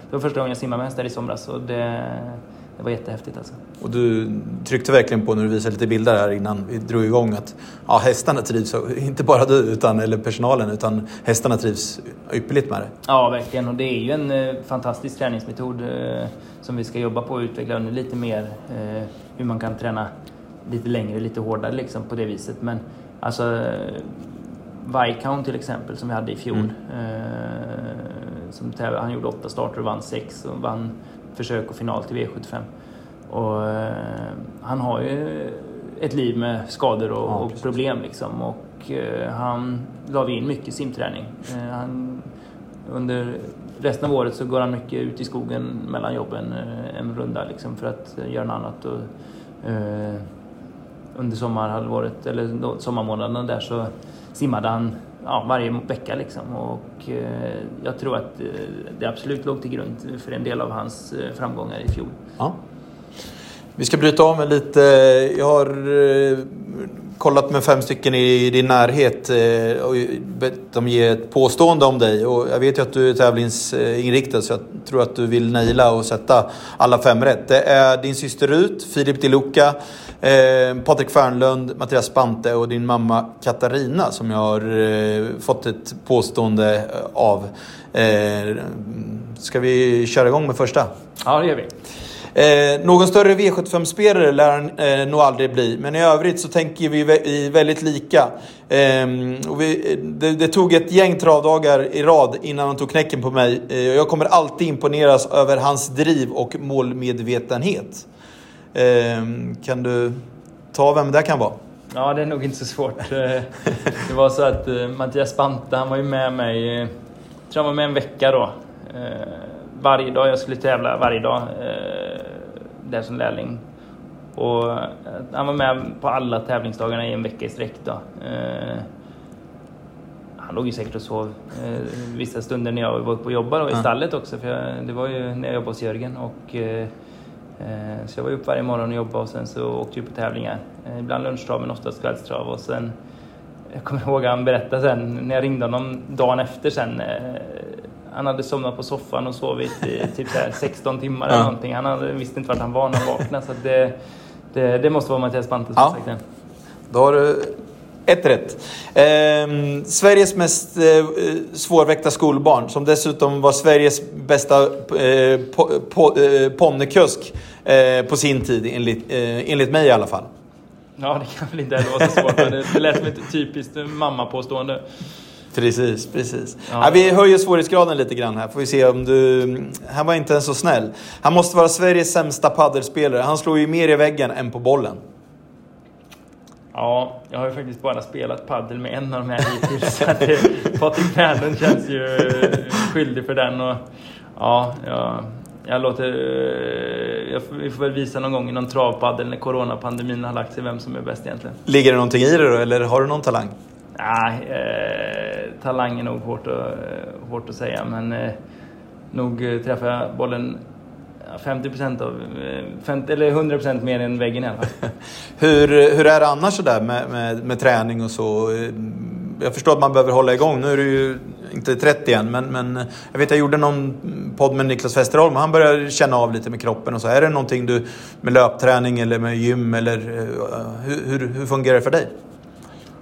det var första gången jag simmade med hästar i somras och det, det var jättehäftigt alltså. Och du tryckte verkligen på när du visade lite bilder här innan vi drog igång att ja, hästarna trivs, inte bara du utan, eller personalen, utan hästarna trivs ypperligt med det. Ja, verkligen. Och det är ju en eh, fantastisk träningsmetod eh, som vi ska jobba på att utveckla ännu lite mer. Eh, hur man kan träna lite längre, lite hårdare liksom på det viset. Men alltså Viscount till exempel som vi hade i fjol. Mm. Eh, som han gjorde åtta starter och vann sex och vann försök och final till V75. Och, eh, han har ju ett liv med skador och, ja, och problem liksom. Och eh, han la in mycket simträning. Eh, han, under resten av året så går han mycket ut i skogen mellan jobben eh, en runda liksom för att göra något annat. Och, eh, under sommarhalvåret, eller sommarmånaderna där så simmade han ja, varje vecka liksom. Och eh, jag tror att eh, det absolut låg till grund för en del av hans eh, framgångar i fjol. Ja. Vi ska bryta av med lite. Jag har eh, kollat med fem stycken i din närhet eh, och bett dem ge ett påstående om dig. Och jag vet ju att du är tävlingsinriktad så jag tror att du vill naila och sätta alla fem rätt. Det är din syster Rut, Filip Diluca, Eh, Patrik Fernlund, Mattias Spante och din mamma Katarina som jag har eh, fått ett påstående eh, av. Eh, ska vi köra igång med första? Ja, det gör vi. Eh, någon större V75-spelare lär han eh, nog aldrig bli, men i övrigt så tänker vi väldigt lika. Eh, vi, det, det, tog ett gäng travdagar i rad innan han tog knäcken på mig. Eh, jag kommer alltid imponeras över hans driv och målmedvetenhet. Ehm, kan du ta vem det kan vara? Ja, det är nog inte så svårt. Eh, det var så att eh, Mattias Spante, han var ju med mig, jag tror han var med en vecka då. Eh, varje dag, jag skulle tävla varje dag där som lärling. Och han var med på alla tävlingsdagarna i en vecka i sträck då. Han låg ju säkert och sov vissa stunder när jag var uppe och jobbade i stallet också. För det var ju när jag jobbade hos Jörgen. Och, Eh, så jag var upp varje morgon och jobbade och sen så åkte jag på tävlingar. Eh, ibland lunchtrav men oftast kvällstrav. Och sen, jag kommer ihåg han berättade sen när jag ringde honom dagen efter sen. Eh, han hade somnat på soffan och sovit i typ 16 timmar eller någonting. Han hade, visste inte vart han var när han vaknade. Så det, det, det, måste vara Mattias Bante som ja. sagt det. Då har du ett rätt. Eh, Sveriges mest eh, svårväckta skolbarn som dessutom var Sveriges bästa eh, po, po, eh, ponnekusk eh, på sin tid, enligt, eh, enligt mig i alla fall. Ja, det kan väl inte vara så svårt, men det lät som ett typiskt mamma-påstående. Precis, precis. Ja. Ja, vi höjer svårighetsgraden lite grann här. Får vi se om du... Han var inte ens så snäll. Han måste vara Sveriges sämsta paddelspelare. Han slår ju mer i väggen än på bollen. Ja, jag har ju faktiskt bara spelat paddel med en av de här hittills. Patrik Fernlund känns ju skyldig för den. Och, ja, jag låter... Jag, vi får väl visa någon gång i någon travpaddel när coronapandemin har lagt sig vem som är bäst egentligen. Ligger det någonting i det då, eller har du någon talang? Nej, eh, talang är nog hårt att, hårt att säga, men eh, nog träffar jag bollen 50 procent av, 50, eller 100 procent mer än väggen i alla fall. hur, hur är det annars sådär med, med, med träning och så? Jag förstår att man behöver hålla igång. Nu är du ju inte 30 än, men, men jag vet jag gjorde någon podd med Niklas Westerholm och han började känna av lite med kroppen och så. Är det någonting du med löpträning eller med gym eller eh, hur, hur, hur fungerar det för dig?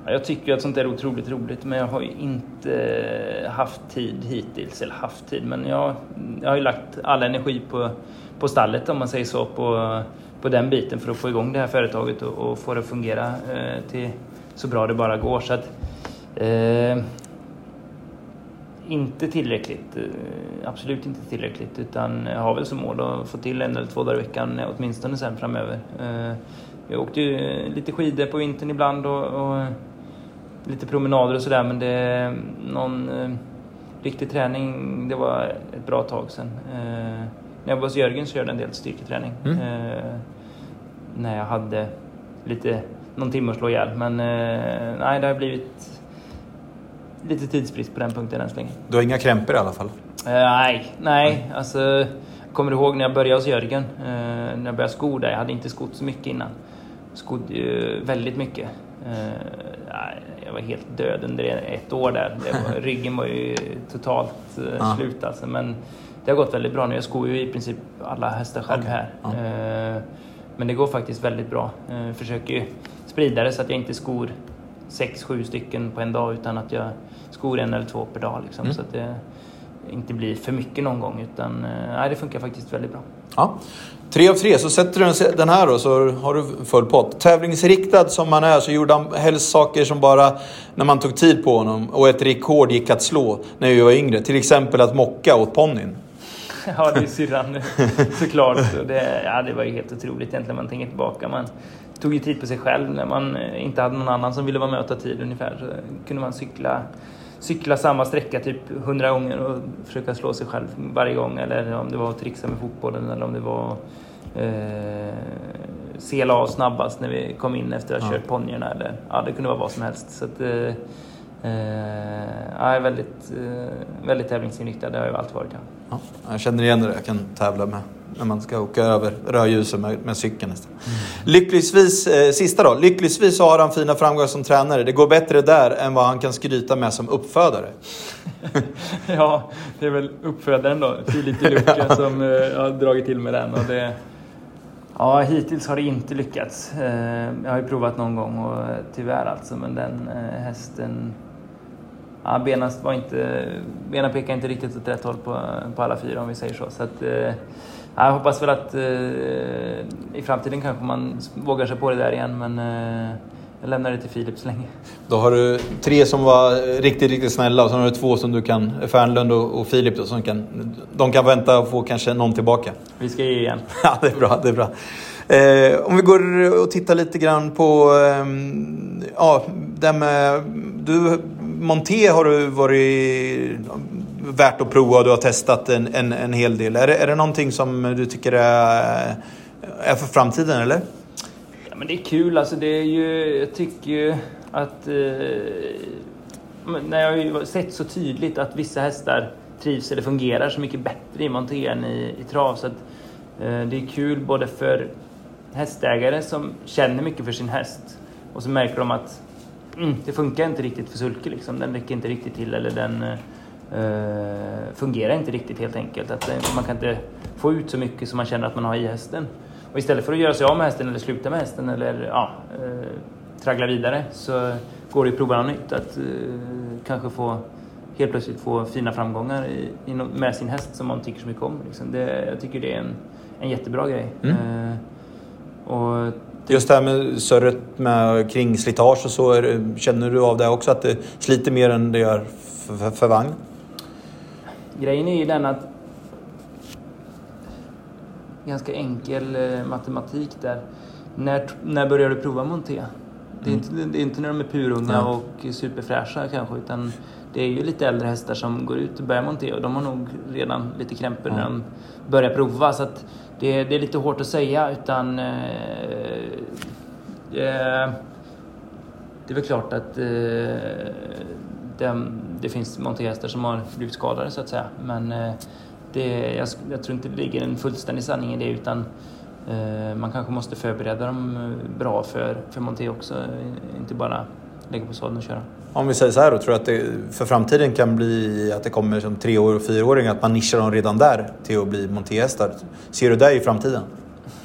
Jag tycker att sånt är otroligt roligt men jag har ju inte haft tid hittills. Eller haft tid, men jag, jag har ju lagt all energi på, på stallet om man säger så. På, på den biten för att få igång det här företaget och, och få det att fungera eh, till så bra det bara går. Så att, eh, inte tillräckligt. Eh, absolut inte tillräckligt. Utan jag har väl som mål att få till en eller två dagar i veckan åtminstone sen framöver. Eh, jag åkte ju lite skidor på vintern ibland och, och lite promenader och sådär men det, någon eh, riktig träning, det var ett bra tag sedan. Eh, när jag var hos Jörgen så körde jag en del styrketräning. Mm. Eh, när jag hade lite, någon timme att slå ihjäl. Men eh, nej, det har blivit lite tidsbrist på den punkten än så länge. Du har inga krämpor i alla fall? Eh, nej, nej. Alltså, kommer ihåg när jag började hos Jörgen, eh, när jag började sko där. Jag hade inte skott så mycket innan. Skodde ju väldigt mycket. Eh, jag var helt död under ett år där. Var, ryggen var ju totalt eh, slut alltså. Men det har gått väldigt bra nu. Jag skor ju i princip alla hästar själv okay. här. Eh, men det går faktiskt väldigt bra. Försöker ju sprida det så att jag inte skor sex, sju stycken på en dag utan att jag skor en eller två per dag. Liksom, mm. Så att det inte blir för mycket någon gång. Utan nej, det funkar faktiskt väldigt bra. Ja. Tre av tre, så sätter du den här då så har du full pott. Tävlingsriktad som man är så gjorde han helst saker som bara när man tog tid på honom och ett rekord gick att slå när vi var yngre. Till exempel att mocka åt ponnyn. Ja, det är syrran såklart. Det, ja, det var ju helt otroligt egentligen när man tänker tillbaka. Man tog ju tid på sig själv när man eh, inte hade någon annan som ville vara med och ta tid ungefär. Så kunde man cykla cykla samma sträcka typ hundra gånger och försöka slå sig själv varje gång. Eller om det var att trixa med fotbollen eller om det var eh, sela av snabbast när vi kom in efter att ha ja. kört ponnyerna. Eller, ja, det kunde vara vad som helst. Så att, eh, jag är väldigt, eh, väldigt tävlingsinriktad, det har jag alltid varit. Ja. Ja, jag känner igen det, jag kan tävla med när man ska åka över rödljuset med, med cykeln. Nästan. Mm. Lyckligtvis, eh, sista då. Lyckligtvis så har han fina framgångar som tränare. Det går bättre där än vad han kan skryta med som uppfödare. ja, det är väl uppfödaren då, Filip Di Luca, som eh, har dragit till med den. Och det, ja, hittills har det inte lyckats. Eh, jag har ju provat någon gång och tyvärr alltså, men den eh, hästen ja, benen, var inte, benen pekade inte riktigt åt rätt håll på, på alla fyra om vi säger så. så att, eh, jag hoppas väl att eh, i framtiden kanske man vågar sig på det där igen men eh, jag lämnar det till Filip så länge. Då har du tre som var riktigt, riktigt snälla och sen har du två som du kan, Fernlund och, och Filip då, som kan, de kan vänta och få kanske någon tillbaka. Vi ska ge igen. ja, det är bra. Det är bra. Eh, om vi går och tittar lite grann på eh, ja, det med, du, Monté har du varit värt att prova och du har testat en, en, en hel del. Är det, är det någonting som du tycker är, är för framtiden eller? Ja, men det är kul. Alltså, det är ju, jag tycker ju att... Eh, när jag har ju sett så tydligt att vissa hästar trivs eller fungerar så mycket bättre i monté än i, i trav. Så att, eh, det är kul både för hästägare som känner mycket för sin häst och så märker de att mm, det funkar inte riktigt för sulke. Liksom. Den räcker inte riktigt till eller den uh, fungerar inte riktigt helt enkelt. Att uh, man kan inte få ut så mycket som man känner att man har i hästen. Och istället för att göra sig av med hästen eller sluta med hästen eller ja, uh, traggla vidare så går det att prova något nytt. Att kanske få helt plötsligt få fina framgångar i, i, med sin häst som man tycker så mycket om. Liksom. Det, jag tycker det är en, en jättebra grej. Mm. och Just det här med surret med kring slitage och så. Är, känner du av det också att det sliter mer än det gör för, för, för vagn? Grejen är ju den att ganska enkel eh, matematik där. När, när börjar du prova monté? Det är, mm. inte, det är inte när de är purunga ja. och superfräscha kanske utan det är ju lite äldre hästar som går ut och börjar montera och de har nog redan lite krämpor när de börjar prova. Så att det, det är lite hårt att säga utan eh, eh, det är väl klart att eh, det, det, finns monterhästar som har blivit skadade så att säga. Men eh, det, jag, jag, tror inte det ligger en fullständig sanning i det utan eh, man kanske måste förbereda dem eh, bra för, för monté också. Inte bara lägga på sadeln och köra. Om vi säger så här då, tror du att det för framtiden kan bli att det kommer som tre och fyraåringar, att man nischar dem redan där till att bli montéhästar? Ser du det i framtiden?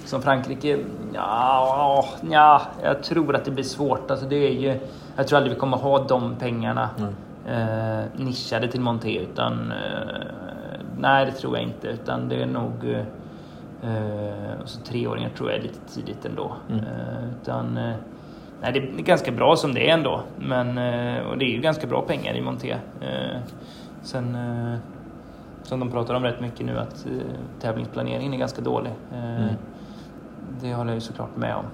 Som Frankrike? Ja, ja, jag tror att det blir svårt. Alltså det är ju, jag tror aldrig vi kommer ha de pengarna mm. eh, nischade till monté. Utan, eh, nej, det tror jag inte. Utan det är nog... Eh, och så treåringar tror jag är lite tidigt ändå. Mm. Eh, utan, eh, Nej, det är ganska bra som det är ändå. Men, eh, och det är ju ganska bra pengar i Monté. Eh, sen, eh, som de pratar om rätt mycket nu, att tävlingsplaneringen är ganska dålig. Mm. Det håller jag ju såklart med om.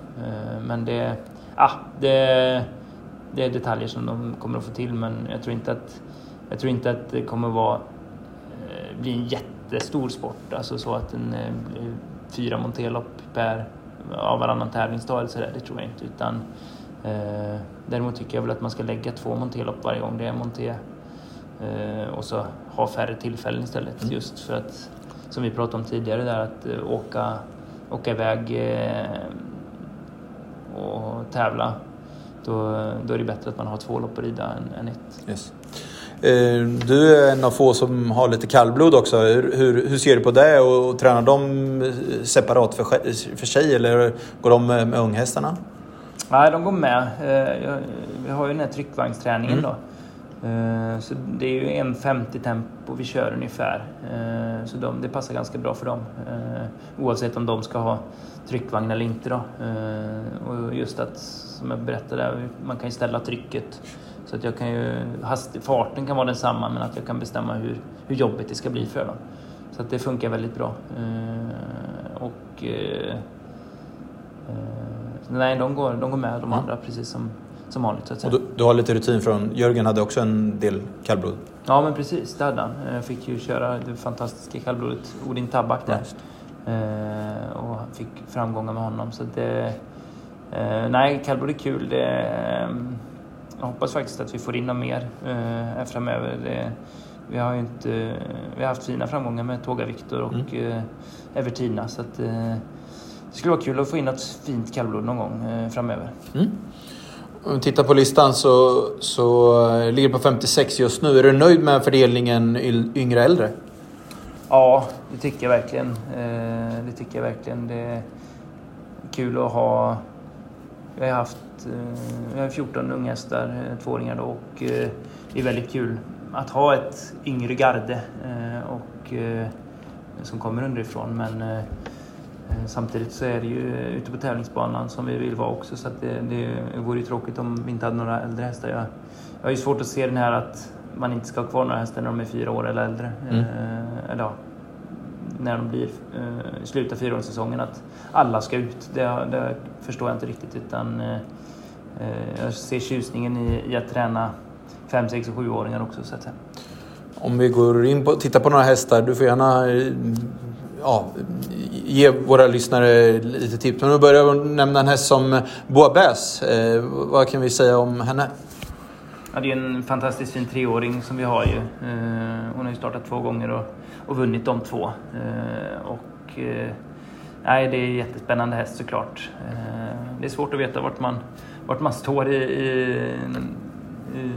Men det, ah, det, det är detaljer som de kommer att få till, men jag tror inte att, jag tror inte att det kommer att vara, bli en jättestor sport. Alltså så att en fyra monterlopp per av varannan tävlingsdag eller sådär, det tror jag inte. Utan, eh, däremot tycker jag väl att man ska lägga två monterlopp varje gång det är monté eh, och så ha färre tillfällen istället. Mm. Just för att som vi pratade om tidigare där, att eh, åka, åka iväg och tävla. Då, då är det bättre att man har två lopp att rida än, än ett. Yes. Du är en av få som har lite kallblod också. Hur, hur ser du på det och, och tränar de separat för, för sig eller går de med, med unghästarna? Nej, de går med. Vi har ju den här tryckvagnsträningen mm. då. Eh, så det är ju 1.50 tempo vi kör ungefär. Eh, så de, det passar ganska bra för dem. Eh, oavsett om de ska ha tryckvagn eller inte. Då. Och just att, som jag berättade, man kan ju ställa trycket. Så att jag kan ju, farten kan vara densamma men att jag kan bestämma hur, hur jobbigt det ska bli för dem. Så att det funkar väldigt bra. Och nej, de går, de går med de andra precis som som vanligt. Så att säga. Och du, du, har lite rutin från, Jörgen hade också en del kallblod? Ja men precis, det hade han. Jag fick ju köra det fantastiska kallblodet Odin Tabak där. Eh, och fick framgångar med honom. Så det, eh, nej, kallblod är kul. Det, eh, jag hoppas faktiskt att vi får in dem mer eh, framöver. Det, vi har ju inte, vi har haft fina framgångar med Tåga Viktor och mm. eh, Evertina. Så att, eh, det skulle vara kul att få in något fint kallblod någon gång eh, framöver. Mm. Om vi tittar på listan så, så eh, ligger det på 56 just nu. Är du nöjd med fördelningen yngre äldre? Ja, det tycker jag verkligen. Eh, det tycker jag verkligen. Det är kul att ha... Vi har haft vi har 14 unghästar, tvååringar då, och det är väldigt kul att ha ett yngre garde och, som kommer underifrån. Men samtidigt så är det ju ute på tävlingsbanan som vi vill vara också så att det, det vore ju tråkigt om vi inte hade några äldre hästar. Jag, jag har ju svårt att se den här att man inte ska ha kvar några hästar när de är fyra år eller äldre. Mm. Eh, eller ja, när de blir eh, slutar fyraårssäsongen att alla ska ut. Det, det, förstår jag inte riktigt utan eh, eh jag ser tjusningen i, i att träna fem, sex och sjuåringar också så att säga. Om vi går in på, tittar på några hästar, du får gärna eh, ja, ge våra lyssnare lite tips. Men vi börjar jag nämna en häst som Boabäs. Eh, vad kan vi säga om henne? Ja, det är en fantastiskt fin treåring som vi har ju. Eh, hon har ju startat två gånger och, och vunnit de två. Eh, och, eh, nej, det är en jättespännande häst såklart. Eh, det är svårt att veta vart man, vart man står i, i, i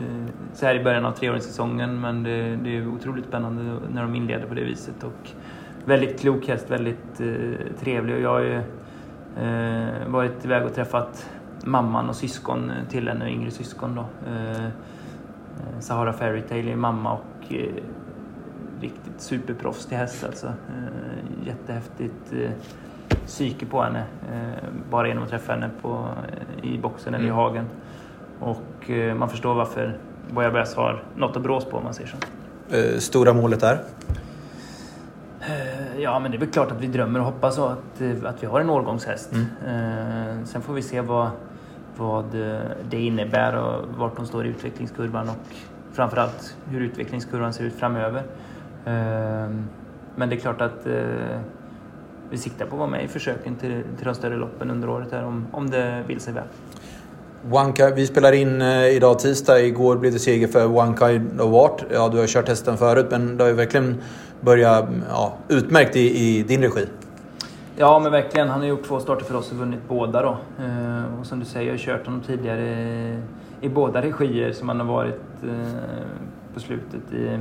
så här i början av treåringssäsongen men det, det, är otroligt spännande när de inleder på det viset. Och, väldigt klok häst, väldigt eh, trevlig och jag har ju eh, varit iväg och träffat mamman och syskon till henne, yngre syskon då. Eh, eh Sahara Fairytale är mamma och eh, riktigt superproffs till häst alltså. Eh, jättehäftigt eh, psyke på henne. Eh, bara genom att träffa henne på, i boxen eller i mm. hagen. Och man förstår varför Boja Bäs har något att brås på om man säger så. Stora målet är? Eh, ja, men det är väl klart att vi drömmer och hoppas att, eh, att vi har en årgångshäst. Mm. Eh, sen får vi se vad, vad det innebär och vart de står i utvecklingskurvan och framförallt hur utvecklingskurvan ser ut framöver. Men det är klart att vi siktar på att vara med i försöken till, till de större loppen under året här om, om det vill sig väl. Wanka, vi spelar in idag tisdag. Igår blev det seger för One Kind of Art. Ja, du har kört hästen förut men det har ju verkligen börja ja, utmärkt i, i din regi. Ja, men verkligen. Han har gjort två starter för oss och vunnit båda. Då. Eh, och som du säger, jag har kört honom tidigare i båda regier som han har varit eh, på slutet i,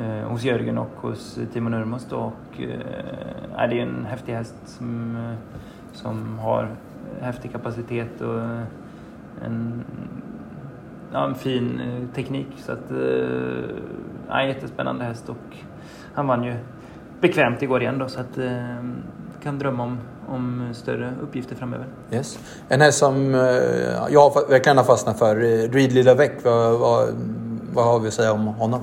eh, hos Jörgen och hos Timo Nurmos. Då. Och, eh, det är en häftig häst som, eh, som har häftig kapacitet och eh, en, ja, en fin eh, teknik. Så att, eh, jättespännande häst. Och, han vann ju bekvämt igår igen då så att eh, kan drömma om, om större uppgifter framöver. Yes. En häst som eh, jag verkligen har fastnat för, eh, Reed Lillavec, vad, vad, vad har vi att säga om honom?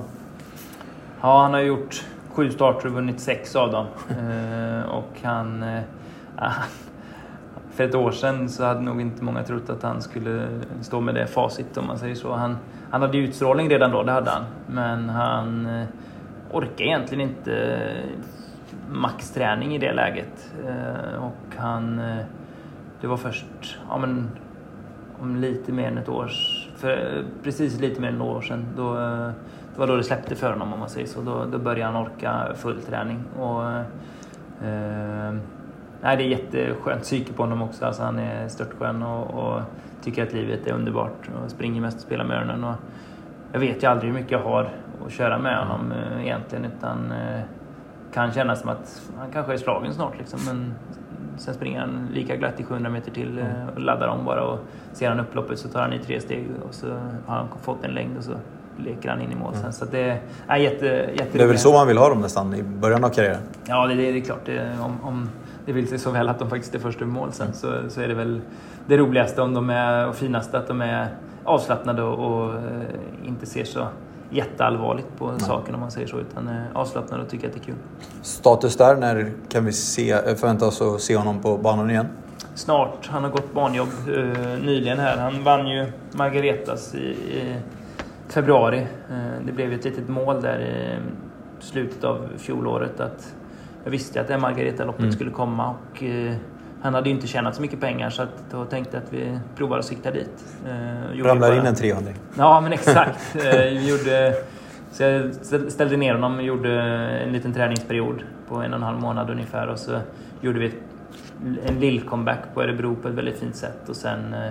Ja, han har gjort sju starter och vunnit sex av dem. eh, och han... Eh, för ett år sedan så hade nog inte många trott att han skulle stå med det facit om man säger så. Han, han hade utstrålning redan då, det hade han. Men han eh, orkar egentligen inte maxträning i det läget. Eh, och han... Eh, det var först ja, men, om lite mer än ett år, för precis lite mer än ett år sedan, då, eh, det var då det släppte för honom om man säger så. Då, då började han orka full träning. Och, eh, nej, det är jätteskönt psyke på honom också. Alltså, han är störtskön och, och tycker att livet är underbart och springer mest och spelar med öronen. Och jag vet ju aldrig hur mycket jag har att köra med honom eh, egentligen utan eh, kan känna som att han kanske är slagen snart liksom. Men sen springer han lika glatt i 700 meter till eh, och laddar om bara och ser han upploppet så tar han i tre steg och så har han fått en längd och så leker han in i mål sen. Så det är jätte, jätte Det är väl så man vill ha dem nästan i början av karriären? Ja, det, det är klart. Det, om, om det vill sig så väl att de faktiskt är först i mål sen så, så är det väl det roligaste om de är, och finaste att de är avslappnade och, och inte ser så jätteallvarligt på Nej. saken om man säger så, utan är avslappnade och tycker att det är kul. Status där, när kan vi se, förvänta oss att se honom på banan igen? Snart. Han har gått banjobb eh, nyligen här. Han vann ju Margaretas i, i februari. Eh, det blev ju ett litet mål där i slutet av fjolåret att jag visste att det Margareta-loppet mm. skulle komma och eh, han hade ju inte tjänat så mycket pengar så att då tänkte jag att vi provar att sikta dit. Eh, Ramlar in en 300 Ja, men exakt. eh, vi gjorde, så jag ställde ner honom och gjorde en liten träningsperiod på en och en halv månad ungefär och så gjorde vi en lill-comeback på Örebro på ett väldigt fint sätt och sen eh,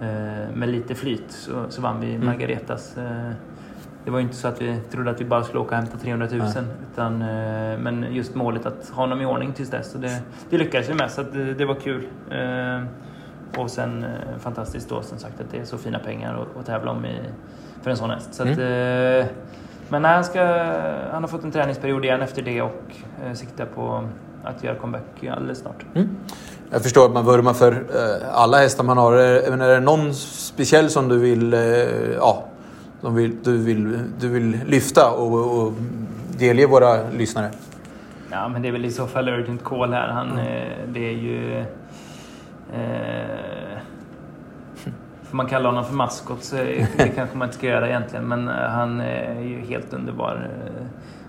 eh med lite flyt så, så vann vi mm. Margaretas. Mm det var ju inte så att vi trodde att vi bara skulle åka hem till 300 000. Utan, eh, men just målet att ha honom i ordning tills dess. Och det, det lyckades vi med, så det, det, var kul. Eh, och sen eh, fantastiskt då som sagt att det är så fina pengar att, att tävla om i, för en sån häst. Så mm. att, men nej, han, ska, han har fått en träningsperiod igen efter det och siktar på att göra comeback alldeles snart. Mm. Jag förstår att man vurmar för alla hästar man har. Men är det någon speciell som du vill ja, de vill, du, vill, du vill lyfta och, och delge våra lyssnare? Ja, men det är väl i så fall Urgent Call här. Han, mm. Eh, det är ju... Eh, får man kalla honom för maskot så det kanske man inte ska göra egentligen. Men eh, han är ju helt underbar.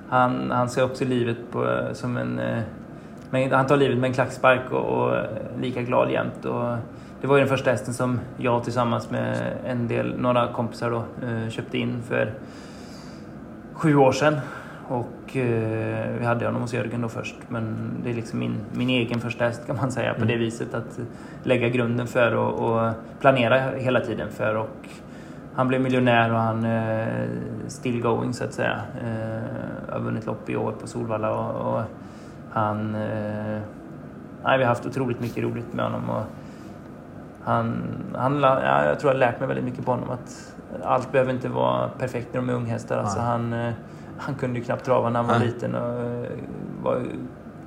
Han, han ser också livet på, som en... Men han tar livet med en klackspark och, och lika glad jämt. Och, det var ju den första hästen som jag tillsammans med en del, några kompisar då, eh, köpte in för sju år sedan. Och eh, vi hade honom hos Jörgen då först. Men det är liksom min, min egen första häst kan man säga på det mm. viset. Att lägga grunden för och, och planera hela tiden för. Och han blev miljonär och han eh, still going så att säga. har vunnit lopp i år på Solvalla och, och han... nej, vi har haft otroligt mycket roligt med honom. Och, han, han, ja, jag tror jag har lärt mig väldigt mycket på honom. Att allt behöver inte vara perfekt när de är unghästar. Alltså han, eh, han kunde ju knappt trava när han var Nej. liten och eh, var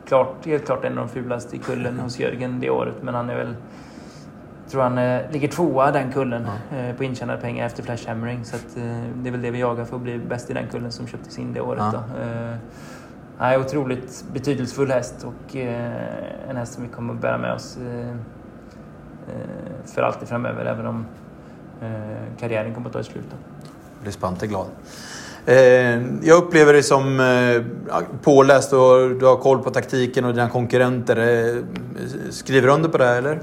klart, helt klart en av de fulaste i kullen hos Jörgen det året. Men han är väl, jag tror han eh, ligger tvåa den kullen ja. på intjänade pengar efter Flash Hammering. Så att, det är väl det vi jagar för att bli bäst i den kullen som köptes in det året. Ja. Då. Nej, otroligt betydelsefull häst och en häst som vi kommer att bära med oss Eh, för alltid framöver, även om eh, karriären kommer att ta ett slut. Blir Spante glad. Eh, jag upplever dig som påläst och du har koll på taktiken och dina konkurrenter. Skriver du under på det eller?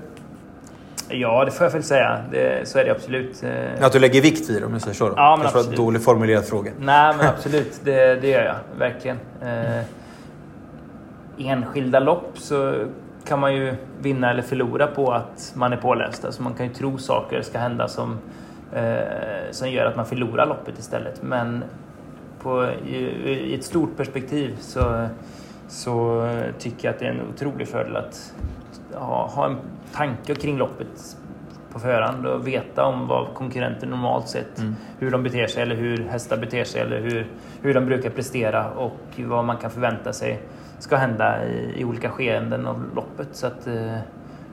Ja, det får jag väl säga. Det, så är det absolut. Att du lägger vikt vid det om jag säger så? Då. Ja, men Kanske absolut. var en dåligt formulerad fråga. Nej, men absolut. Det, det gör jag. Verkligen. Eh, enskilda lopp så kan man ju vinna eller förlora på att man är påläst. Alltså man kan ju tro saker ska hända som, eh, som gör att man förlorar loppet istället. Men på, i, i ett stort perspektiv så, så tycker jag att det är en otrolig fördel att ha, ha en tanke kring loppet på förhand och veta om vad konkurrenter normalt sett, mm. hur de beter sig eller hur hästar beter sig eller hur, hur de brukar prestera och vad man kan förvänta sig ska hända i, i olika skeenden av loppet. Så att, eh,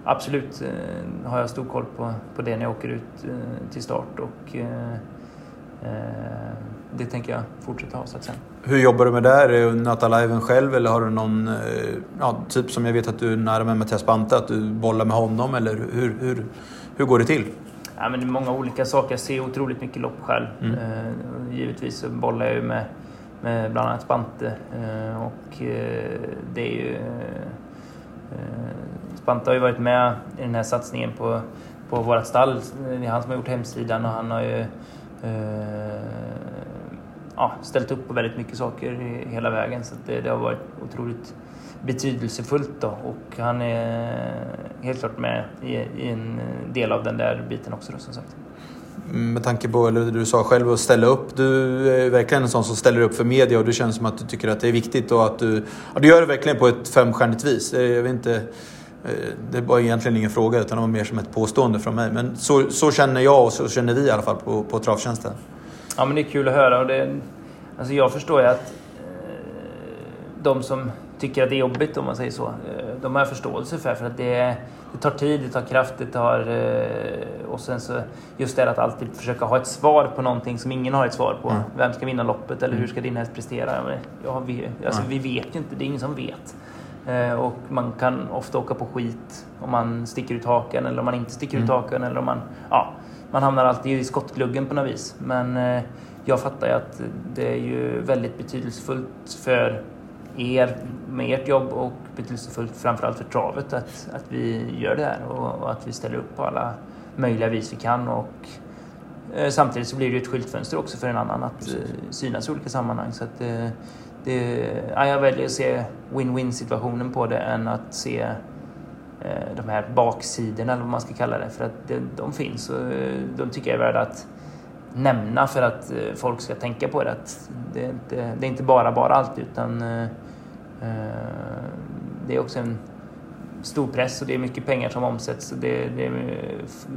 absolut eh, har jag stor koll på, på det när jag åker ut eh, till start och det tänker jag fortsätta ha så att säga. Hur jobbar du med det? Är det Nataliven själv eller har du någon, ja, typ som jag vet att du är nära med Mattias Bante, att du bollar med honom eller hur, hur, hur går det till? Ja, men det är många olika saker. Jag ser otroligt mycket lopp själv. Mm. givetvis så bollar jag ju med med bland annat Spante. Eh, och eh, det är ju... Spante har ju varit med i den här satsningen på, på vårt stall. Det är han som har gjort hemsidan och han har ju ja, ställt upp på väldigt mycket saker hela vägen. Så det, det har varit otroligt betydelsefullt då och han är helt klart med i, i, en del av den där biten också då, som sagt. Med tanke på det du sa själv att ställa upp. Du är verkligen en sån som ställer upp för media och det känns som att du tycker att det är viktigt och att du, ja, du gör det verkligen på ett femstjärnigt vis. Jag vet inte, eh, det var egentligen ingen fråga utan det var mer som ett påstående från mig. Men så, så känner jag och så känner vi i alla fall på, på Travtjänsten. Ja men det är kul att höra och det, alltså jag förstår ju att eh, de som tycker att det är jobbigt om man säger så. Eh, de har jag förståelse för. För att det, det tar tid, det tar kraft, det tar... Eh, och sen så just det att alltid försöka ha ett svar på någonting som ingen har ett svar på. Mm. Vem ska vinna loppet eller hur ska din häst prestera? Ja, vi, alltså, vi vet ju inte, det är ingen som vet. Eh, och man kan ofta åka på skit om man sticker ut haken eller om man inte sticker mm. ut haken eller om man... Ja, man hamnar alltid i skottgluggen på något vis. Men jag fattar ju att det är ju väldigt betydelsefullt för er med ert jobb och betydelsefullt framförallt för travet att, att vi gör det här och, och, att vi ställer upp på alla möjliga vis vi kan. Och, eh, samtidigt så blir det ett skyltfönster också för en annan att eh, synas i olika sammanhang. Så att, eh, det, ja, jag väljer att se win-win situationen på det än att se eh, de här baksidorna eller vad man ska kalla det. För att det, de finns och eh, de tycker jag är värda att nämna för att eh, folk ska tänka på det. Att det, är inte, det är inte bara bara allt utan Eh, det är också en stor press och det är mycket pengar som omsätts. Det, det,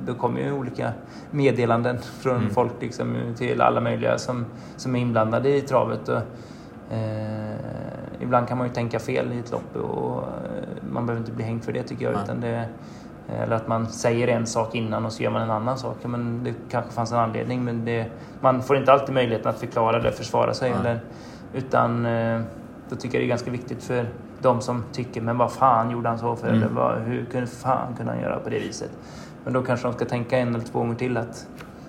det kommer ju olika meddelanden från mm. folk liksom, till alla möjliga som, som är inblandade i travet. Och, eh, ibland kan man ju tänka fel i ett lopp och eh, man behöver inte bli hängd för det tycker jag. Utan det, eller att man säger en sak innan och så gör man en annan sak. Men det kanske fanns en anledning men det, man får inte alltid möjligheten att förklara eller försvara sig. Eller, utan eh, då tycker jag det är ganska viktigt för de som tycker men vad fan gjorde han så för? Mm. Eller vad, hur kunde fan kunde han göra på det viset? Men då kanske de ska tänka en eller två gånger till att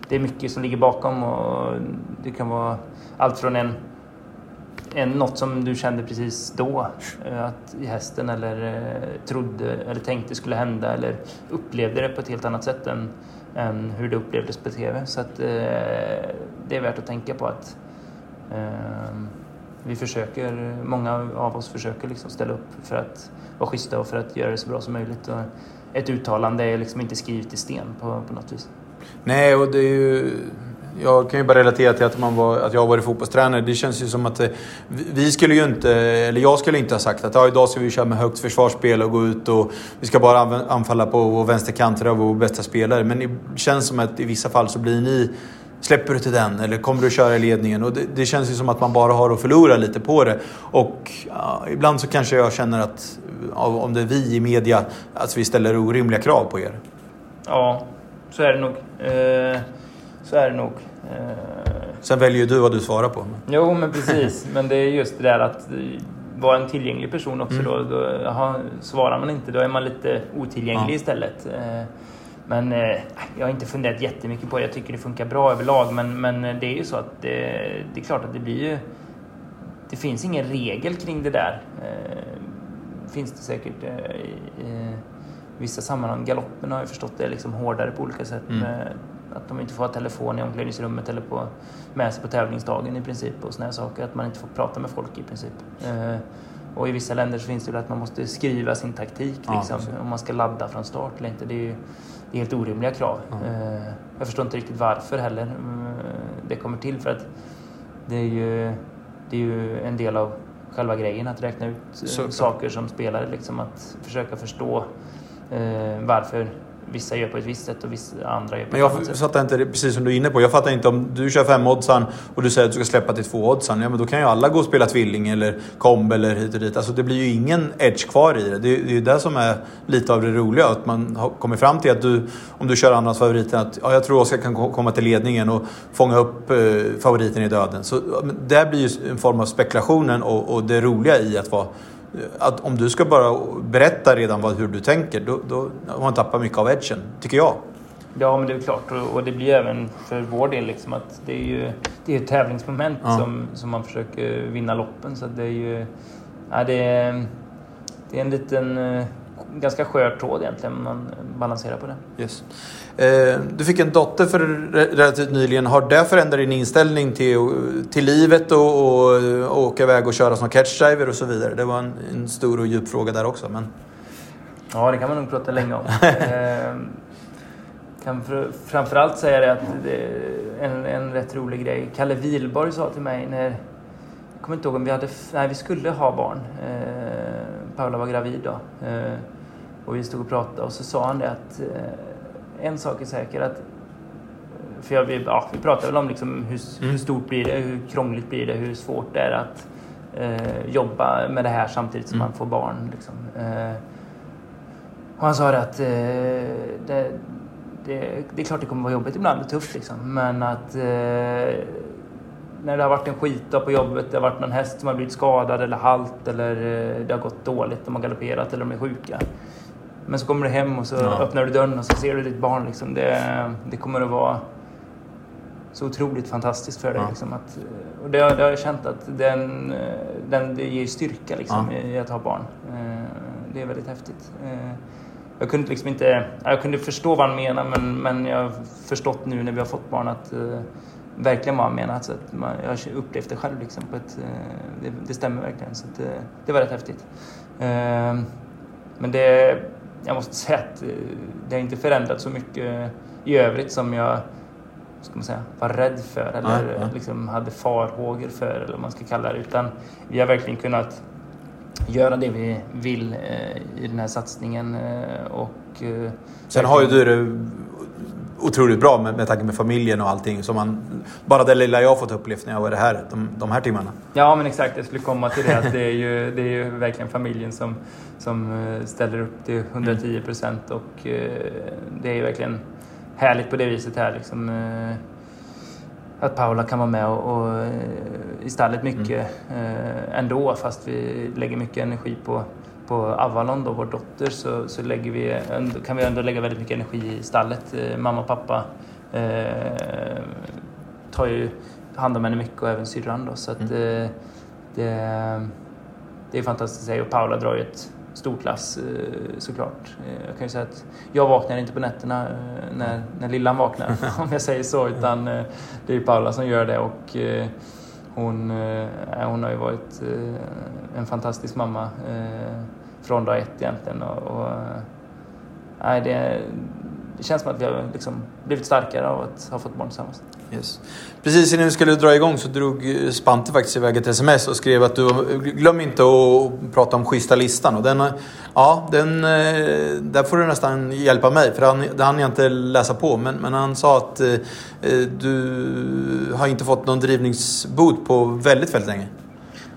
det är mycket som ligger bakom och det kan vara allt från en, en något som du kände precis då eh, att i hästen eller eh, trodde eller tänkte skulle hända eller upplevde det på ett helt annat sätt än, än hur det upplevdes på TV. Så att eh, det är värt att tänka på att eh, vi försöker, många av oss försöker liksom ställa upp för att vara schyssta och för att göra det så bra som möjligt. Och ett uttalande är liksom inte skrivet i sten på, på något vis. Nej, och det är ju... Jag kan ju bara relatera till att, man var, att jag har varit fotbollstränare. Det känns ju som att eh, vi skulle ju inte, eller jag skulle inte ha sagt att ja, idag ska vi köra med högt försvarsspel och gå ut och vi ska bara anfalla på vår vänsterkant av vår bästa spelare. Men det känns som att i vissa fall så blir ni Släpper du till den eller kommer du köra i ledningen? Och det, det, känns ju som att man bara har att förlora lite på det. Och ja, ibland så kanske jag känner att om det är vi i media, att vi ställer orimliga krav på er. Ja, så är det nog. Eh, så är det nog. Eh. Sen väljer du vad du svarar på. Jo, men precis. men det är just det där att vara en tillgänglig person också. Mm. Då, då aha, svarar man inte, då är man lite otillgänglig ja. istället. Eh, men eh, jag har inte funderat jättemycket på det. Jag tycker det funkar bra överlag. Men, men det är ju så att det, det är klart att det blir ju... Det finns ingen regel kring det där. Eh, finns det säkert eh, i, i vissa sammanhang. Galoppen har jag förstått det är liksom hårdare på olika sätt. Mm. Med, att de inte får ha telefon i omklädningsrummet eller på, med sig på tävlingsdagen i princip och såna saker. Att man inte får prata med folk i princip. Eh, och i vissa länder så finns det väl att man måste skriva sin taktik liksom, ja, om man ska ladda från start eller inte. Det är ju, det är helt orimliga krav. Mm. Jag förstår inte riktigt varför heller eh, det kommer till. För att det är ju, det är ju en del av själva grejen att räkna ut eh, Så, saker som spelare. Liksom, att försöka förstå varför vissa gör på ett visst sätt och vissa andra gör på Men jag ett annat sätt. fattar inte, precis som du är inne på, jag fattar inte om du kör fem oddsan och du säger att du ska släppa till två oddsan. Ja men då kan ju alla gå och spela tvilling eller komb eller hit och dit. Alltså det blir ju ingen edge kvar i det. Det är ju det som är lite av det roliga. Att man har kommit fram till att du, om du kör andras favoriten, att ja, jag tror Oskar kan komma till ledningen och fånga upp eh, favoriten i döden. Så det blir ju en form av spekulationen och, och det roliga i att vara att om du ska bara berätta redan vad, hur du tänker, då, då har man tappat mycket av edgen, tycker jag. Ja, men det är klart. Och, det blir även för vår del liksom att det är ju det är ett tävlingsmoment ja. som, som man försöker vinna loppen. Så det är ju... Ja, det, är, det är en liten... ganska skör tråd egentligen om man balanserar på det. Yes. Eh, du fick en dotter för relativt nyligen. Har det förändrat din inställning till, till livet och, och, och åka iväg och köra som catchdriver och så vidare? Det var en, en, stor och djup fråga där också. Men... Ja, det kan man nog prata länge om. eh, kan för, framförallt säga det att det är en, en rätt rolig grej. Kalle Wilborg sa till mig när jag kommer inte ihåg om vi hade... Nej, vi skulle ha barn. Eh, Paula var gravid då. Eh, och vi stod och pratade och så sa han det att eh, en sak är säker att för jag, vi, ja, vi pratade väl om liksom hur, mm. hur, stort blir det, hur krångligt blir det, hur svårt det är att eh, jobba med det här samtidigt som mm. man får barn. Liksom. Eh, och han sa det att eh, det, det, det, är klart det kommer vara jobbigt ibland och tufft liksom. Men att eh, när det har varit en skitdag på jobbet, det har varit någon häst som har blivit skadad eller halt eller eh, det har gått dåligt, de har galopperat eller de är sjuka. Men så kommer du hem och så ja. öppnar du dörren och så ser du ditt barn. Liksom. Det, det kommer att vara så otroligt fantastiskt för dig. Ja. Liksom, att, och det, det har jag känt att den, den, det ger styrka liksom, ja. i att ha barn. Eh, det är väldigt häftigt. Eh, jag kunde liksom inte... Jag kunde förstå vad han menade men, men jag har förstått nu när vi har fått barn att uh, verkligen vad han menar. Så att man, jag har upplevt det själv liksom på ett, det, det, stämmer verkligen. Så att, det var rätt häftigt. men det... Jag måste säga att det har inte förändrats så mycket i övrigt som jag ska man säga, var rädd för eller ja, ja. Liksom hade farhågor för eller vad man ska kalla det. Utan vi har verkligen kunnat göra det vi vill eh, i den här satsningen. Eh, och, eh, Sen har ju du det otroligt bra med, med tanke med familjen och allting. Som man, bara det lilla jag har fått uppleva när jag var här, de, de här timmarna. Ja men exakt, jag skulle komma till det. Att det, är ju, det är ju verkligen familjen som, som ställer upp till 110 procent. Och det är ju verkligen härligt på det viset här. Liksom, att Paula kan vara med och, och eh, i stallet mycket mm. eh, ändå fast vi lägger mycket energi på, på Avalon, då, vår dotter, så, så lägger vi, kan vi ändå lägga väldigt mycket energi i stallet. Eh, mamma och pappa eh, tar ju hand om henne mycket och även syrran. Då, så att, mm. eh, det, det är fantastiskt att säga och Paula drar ju ett stort lass eh, såklart. Eh, jag kan ju säga att jag vaknar inte på nätterna när, när lillan vaknar, om jag säger så, utan det är Paula som gör det och hon, eh, hon har ju varit eh, en fantastisk mamma eh, från dag ett egentligen. Och, och, nej, det, det känns som att vi har liksom blivit starkare av att ha fått barn tillsammans. Yes. Precis innan vi skulle dra igång så drog Spante faktiskt iväg ett sms och skrev att du glöm inte att prata om schyssta listan. Och den, ja, den, eh, där får du nästan hjälpa mig för han, det hann jag inte läsa på. Men, men han sa att eh, du har inte fått någon drivningsbot på väldigt, väldigt länge.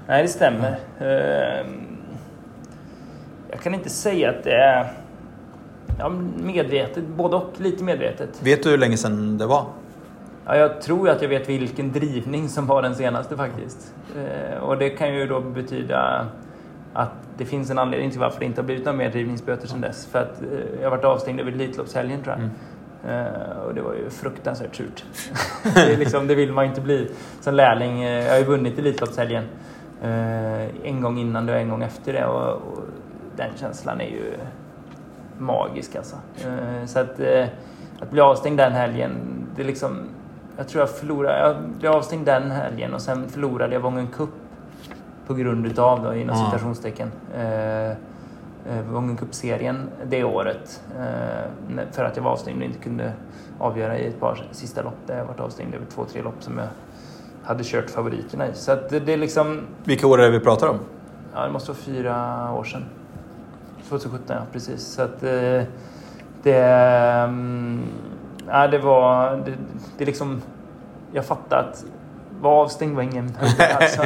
Nej, det stämmer. Mm. Jag kan inte säga att det är Ja, medvetet, både och. Lite medvetet. Vet du hur länge sedan det var? Ja, jag tror att jag vet vilken drivning som var den senaste faktiskt. Eh, och det kan ju då betyda att det finns en anledning till varför det inte har blivit några mer drivningsböter sedan dess. För att eh, jag varit avstängd över Elitloppshelgen tror jag. Mm. Uh, och det var ju fruktansvärt surt. det, liksom, det, vill man inte bli som lärling. Uh, jag har ju vunnit Elitloppshelgen. Uh, en gång innan det och en gång efter det. Och, och den känslan är ju magisk alltså. Så att, att bli avstängd den helgen, det är liksom... Jag tror jag förlorade... Jag blev avstängd den helgen och sen förlorade jag Vången Cup på grund utav då, inom mm. citationstecken. Eh, eh, Vången Cup-serien det året. Eh, för att jag var avstängd och inte kunde avgöra i ett par sista lopp där jag varit avstängd över två, tre lopp som jag hade kört favoriterna i. Så att det, är liksom... Vilka år är det vi pratar om? Ja, det måste vara fyra år sedan. 2017, ja precis. Så att eh, det... Um, ja, det var... Det, det liksom... Jag fattade att vara avstängd var ingen alltså.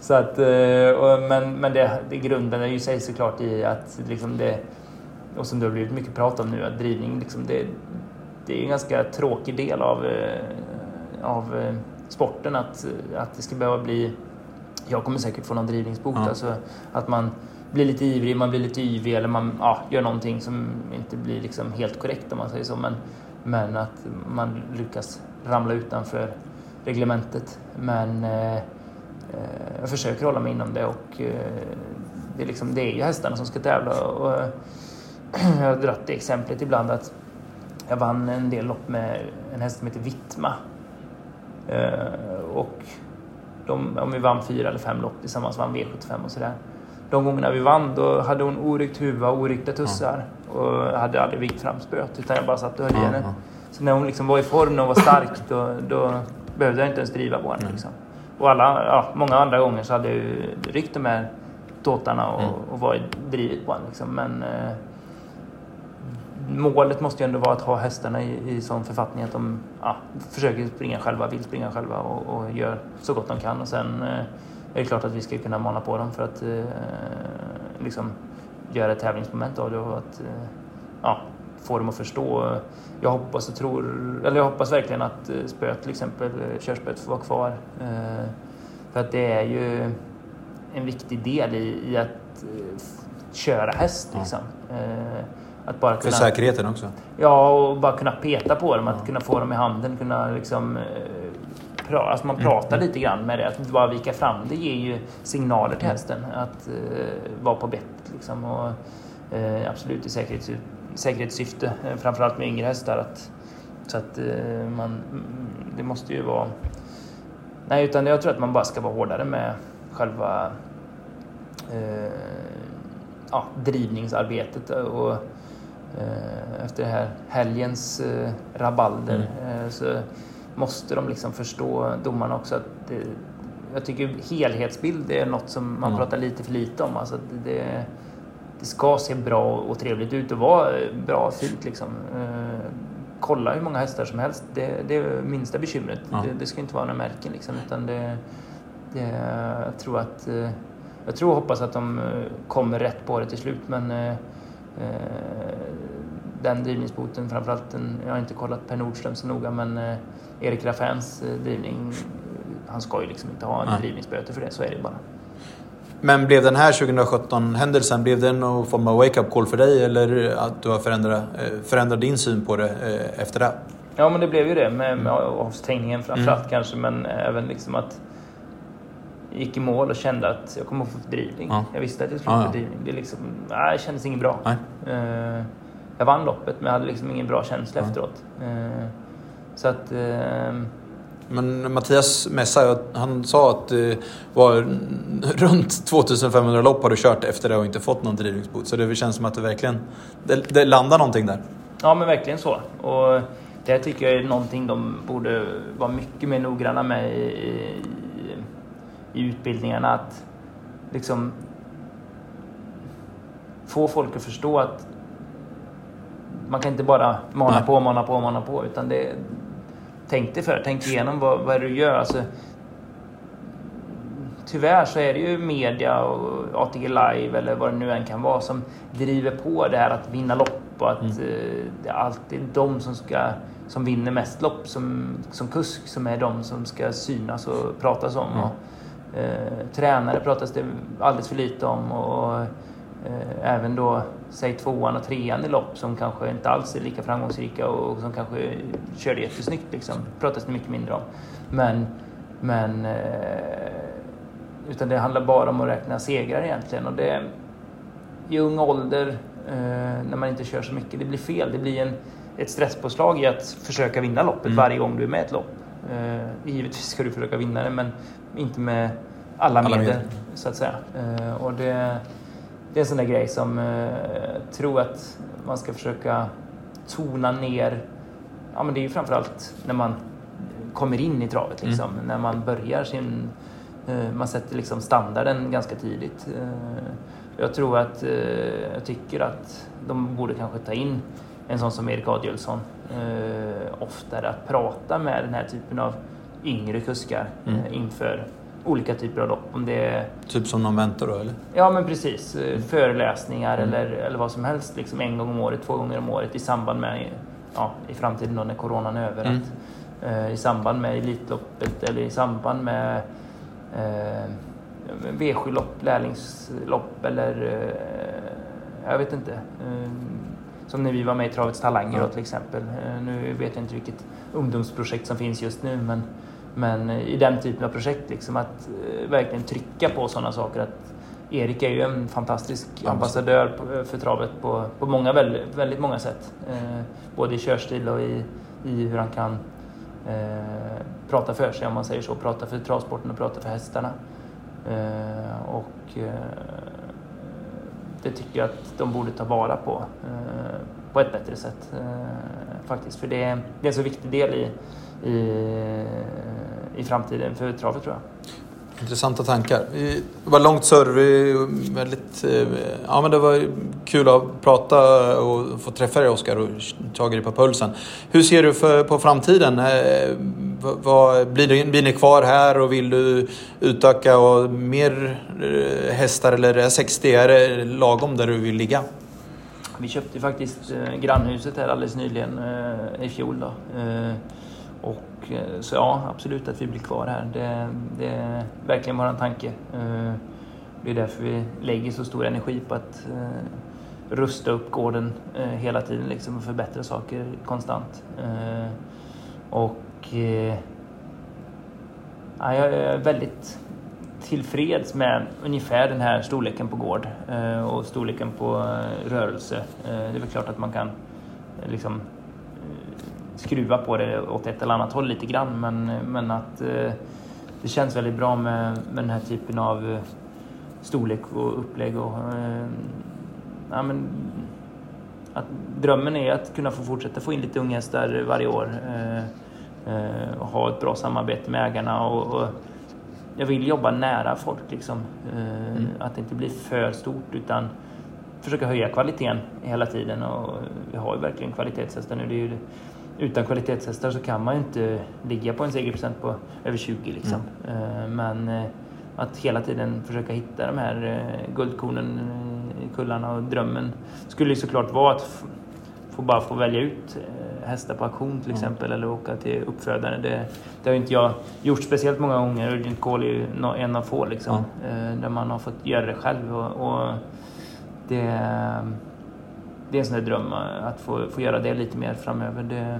Så att, eh, och, men men det, det grunden är ju sig såklart i att liksom det, och som det har blivit mycket prat om nu, att drivning liksom det, det är en ganska tråkig del av, eh, av sporten att, att det ska behöva bli jag kommer säkert få någon drivningsbot. Ja. Alltså att man blir lite ivrig, man blir lite yvig eller man ja, gör någonting som inte blir liksom helt korrekt om man säger så. Men, men att man lyckas ramla utanför reglementet. Men eh, eh, jag försöker hålla mig inom det och eh, det, är liksom, det är ju hästarna som ska tävla. Och, jag har dragit det exemplet ibland att jag vann en del lopp med en häst som heter Vittma. Eh, och de, om vi vann fyra eller fem lopp tillsammans, vann V75 och sådär. De gångerna vi vann, då hade hon oryckt huvud och oryckta tussar och hade aldrig vikt fram spöet, utan jag bara satt och höll i henne. Så när hon liksom var i form och var stark, då, då behövde jag inte ens driva på henne. Liksom. Och alla, ja, många andra gånger så hade jag ju ryckt de här tåtarna och, mm. och varit drivit på henne. Liksom. Men eh, målet måste ju ändå vara att ha hästarna i, i sån författning att de ja, försöker springa själva, vill springa själva och, och gör så gott de kan. Och sen eh, är det klart att vi ska kunna mana på dem för att eh, liksom göra ett tävlingsmoment av det och att eh, ja, få dem att förstå. Jag hoppas och tror, eller jag hoppas verkligen att eh, spöet till exempel, eh, körspöet får vara kvar. Eh, för att det är ju en viktig del i, i att köra häst liksom. Ja. Att bara kunna, För säkerheten också? Ja, och bara kunna peta på dem, att ja. kunna få dem i handen, kunna liksom... Pra, alltså man mm. pratar mm. lite grann med det, att bara vika fram det ger ju signaler till mm. hästen att uh, vara på bettet liksom. Och, uh, absolut i säkerhets, säkerhetssyfte, uh, framförallt med yngre hästar. Att, så att uh, man, det måste ju vara... Nej, utan jag tror att man bara ska vara hårdare med själva ja, drivningsarbetet och Eh, efter det här helgens eh, rabalder mm. Eh, så måste de liksom förstå domarna också att det, jag tycker helhetsbild är något som man mm. pratar lite för lite om. Alltså det, det ska se bra och trevligt ut och vara bra och fint liksom. kolla hur många hästar som helst. Det, det är minsta bekymret. Ja. Det, det, ska inte vara några märken liksom, utan det, det, jag tror att jag tror och hoppas att de kommer rätt på det till slut men Eh, den drivningsboten, framförallt den, jag har inte kollat Per Nordström så noga, men eh, Erik Raffins eh, drivning, han ska ju liksom inte ha en drivningsböter för det, så är det bara. Men blev den här 2017-händelsen, blev det någon form av wake-up call för dig eller att du har förändrat, förändrat din syn på det efter det? Ja, men det blev ju det med, med avstängningen framförallt mm. kanske, men även liksom att gick i mål och kände att jag kommer att få fördrivning. Ja. Jag visste att jag skulle få ja, fördrivning. Det, liksom, nej, det kändes inget bra. Uh, jag vann loppet men jag hade liksom ingen bra känsla ja. efteråt. Så att... Uh, men Mattias Messa, han sa att det var runt 2500 lopp har du kört efter det och inte fått någon drivningsbot. Så det känns som att det verkligen det, det landar någonting där. Ja, men verkligen så. Och det tycker jag är någonting de borde vara mycket mer noggranna med i, i utbildningarna att liksom få folk att förstå att man kan inte bara mana Nej. på, mana på, mana på. Utan det, tänk dig för, tänk igenom vad, vad du gör. Alltså, tyvärr så är det ju media och ATG Live eller vad det nu än kan vara som driver på det här att vinna lopp och att mm. eh, det är alltid de som ska som vinner mest lopp som, som kusk som är de som ska synas och pratas om. Mm. Och, Eh, tränare pratas det alldeles för lite om och eh, även då, säg tvåan och trean i lopp som kanske inte alls är lika framgångsrika och som kanske körde jättesnyggt liksom, pratas det mycket mindre om. Men, men eh, utan det handlar bara om att räkna segrar egentligen och det i ung ålder eh, när man inte kör så mycket, det blir fel. Det blir en, ett stresspåslag i att försöka vinna loppet mm. varje gång du är med i ett lopp. Eh, givetvis ska du försöka vinna det men inte med alla, alla medel, så att säga. Och det, det är en sån där grej som jag eh, tror att man ska försöka tona ner. Ja, men det är ju framförallt när man kommer in i travet, liksom. Mm. när man börjar sin... Eh, man sätter liksom standarden ganska tidigt. Jag tror att, jag tycker att de borde kanske ta in en sån som Erik Adielsson oftare att prata med den här typen av yngre kuskar mm. inför olika typer av lopp. Om det är... Typ som någon mentor då eller? Ja men precis. Eh, föreläsningar mm. eller, eller vad som helst. Liksom en gång om året, två gånger om året i samband med, ja, i framtiden då när coronan är över. Mm. Att, eh, I samband med Elitloppet eller i samband med eh, V7-lopp, lärlingslopp eller eh, jag vet inte. Eh, som när vi var med i Travets talanger mm. då, till exempel. Eh, nu vet jag inte vilket ungdomsprojekt som finns just nu men men i den typen av projekt, liksom, att eh, verkligen trycka på sådana saker. Att Erik är ju en fantastisk ambassadör för travet på, på många, väldigt, väldigt många sätt. Eh, både i körstil och i, i hur han kan eh, prata för sig om man säger så. Prata för travsporten och prata för hästarna. Eh, och eh, det tycker jag att de borde ta vara på eh, på ett bättre sätt eh, faktiskt. För det är, det är en så viktig del i, i, i framtiden för travet tror jag. Intressanta tankar. Det var långt surr. Väldigt, eh, ja, men det var kul att prata och få träffa dig Oskar och ta dig på pulsen. Hur ser du för, på framtiden? Eh, vad, blir, du, blir ni kvar här och vill du utöka och mer eh, hästar eller är 60 är det lagom där du vill ligga? Vi köpte faktiskt grannhuset här alldeles nyligen i fjol. Då. Och, eh, så ja, absolut att vi blir kvar här. Det, det är verkligen vår tanke. Eh, det är därför vi lägger så stor energi på att eh, rusta upp gården hela tiden liksom, och förbättra saker konstant. Och ja, jag är väldigt tillfreds med ungefär den här storleken på gård och storleken på rörelse. Det är väl klart att man kan liksom skruva på det åt ett eller annat håll lite grann. Men, men att eh, det känns väldigt bra med, med den här typen av eh, storlek och upplägg. Och, eh, ja, men, att drömmen är att kunna få fortsätta få in lite unghästar varje år eh, eh, och ha ett bra samarbete med ägarna. Och, och jag vill jobba nära folk, liksom. Eh, mm. att det inte blir för stort utan försöka höja kvaliteten hela tiden. Och vi har ju verkligen kvalitetshästar nu. Det är ju utan kvalitetshästar så kan man ju inte ligga på en segerprocent på över 20 liksom. Mm. Men eh, att hela tiden försöka hitta de här eh, guldkornen kullarna och drömmen skulle ju såklart vara att få bara få välja ut hästar på auktion till exempel mm. eller åka till uppfödare. Det, det har inte jag gjort speciellt många gånger. Urgent Call är ju en av få liksom. Mm. Där man har fått göra det själv. Och, och det, det är en sån där dröm eh, att få, få göra det lite mer framöver. Det,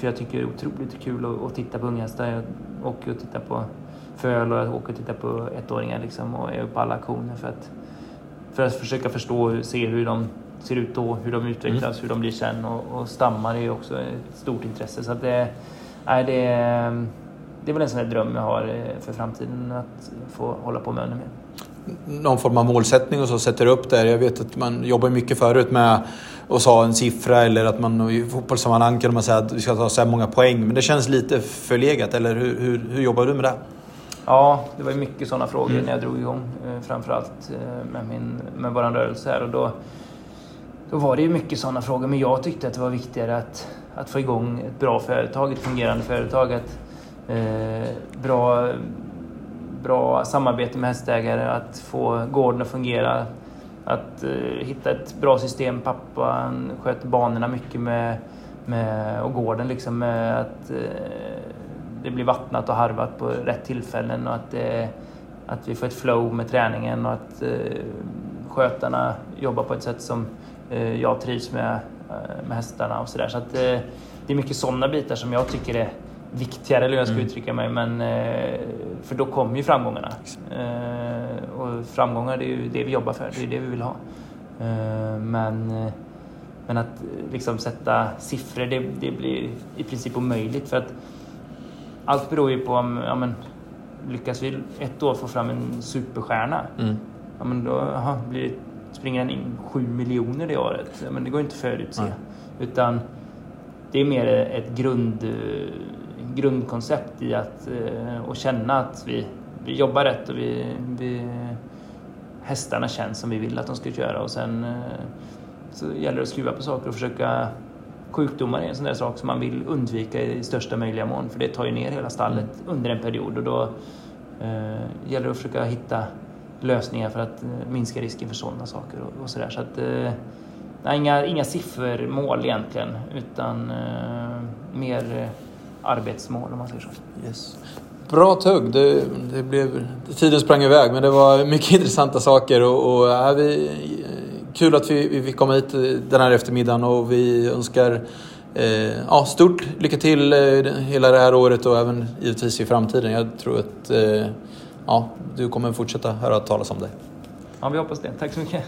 för jag tycker det är otroligt kul att, att titta på unghästar. Jag åker och tittar på föl och jag åker och tittar på ettåringar liksom och är på alla aktioner för att, för att försöka förstå och se hur de ser ut då, hur de utvecklas, mm. hur de blir sen och, och stammar är ju också ett stort intresse. Så det, nej, det, det är väl en sån här dröm jag har eh, för framtiden att få hålla på med ännu mer någon form av målsättning och så sätter upp där. Jag vet att man jobbar mycket förut med att sa en siffra eller att man i fotbollssammanhang kan man säga att vi ska ta så här många poäng. Men det känns lite förlegat, eller hur, hur, hur jobbar du med det? Ja, det var mycket sådana frågor mm. när jag drog igång. Eh, framförallt eh, med, min, med vår rörelse här. Och då, då var det ju mycket sådana frågor. Men jag tyckte att det var viktigare att, att få igång ett bra företag, ett fungerande företag. Att, eh, bra bra samarbete med hästägare, att få gården att fungera, att eh, hitta ett bra system. Pappan sköter banorna mycket med, med, och gården liksom med att eh, det blir vattnat och harvat på rätt tillfällen och att, eh, att vi får ett flow med träningen och att eh, skötarna jobbar på ett sätt som eh, jag trivs med, eh, med hästarna och sådär. Så att det är mycket sådana bitar som jag tycker är viktigare, eller hur jag ska mm. uttrycka mig. Men, eh, för då kommer ju framgångarna. Eh, och framgångar, det är ju det vi jobbar för. Det är det vi vill ha. Eh, men, men att liksom sätta siffror, det, det blir i princip omöjligt. För att allt beror ju på om, ja, men, lyckas vi ett år få fram en superstjärna, mm. ja, men då aha, blir det, springer den in sju miljoner det året. Ja, men det går inte att förutse. Mm. Utan det är mer ett grund grundkoncept i att eh, och känna att vi, vi jobbar rätt och vi, vi, hästarna känns som vi vill att de ska göra och sen eh, så gäller det att skruva på saker och försöka Sjukdomar är en sån där sak som man vill undvika i största möjliga mån för det tar ju ner hela stallet mm. under en period och då eh, gäller det att försöka hitta lösningar för att eh, minska risken för sådana saker och, och sådär. Så att, eh, nej, inga, inga siffermål egentligen utan eh, mer arbetsmål om man säger så. Yes. Bra tugg. Det, det blev, tiden sprang iväg men det var mycket intressanta saker och, och ja, vi, kul att vi, vi fick komma hit den här eftermiddagen och vi önskar eh, ja, stort lycka till eh, hela det här året och även givetvis i framtiden. Jag tror att eh, ja, du kommer fortsätta höra talas om dig. Ja, vi hoppas det. Tack så mycket.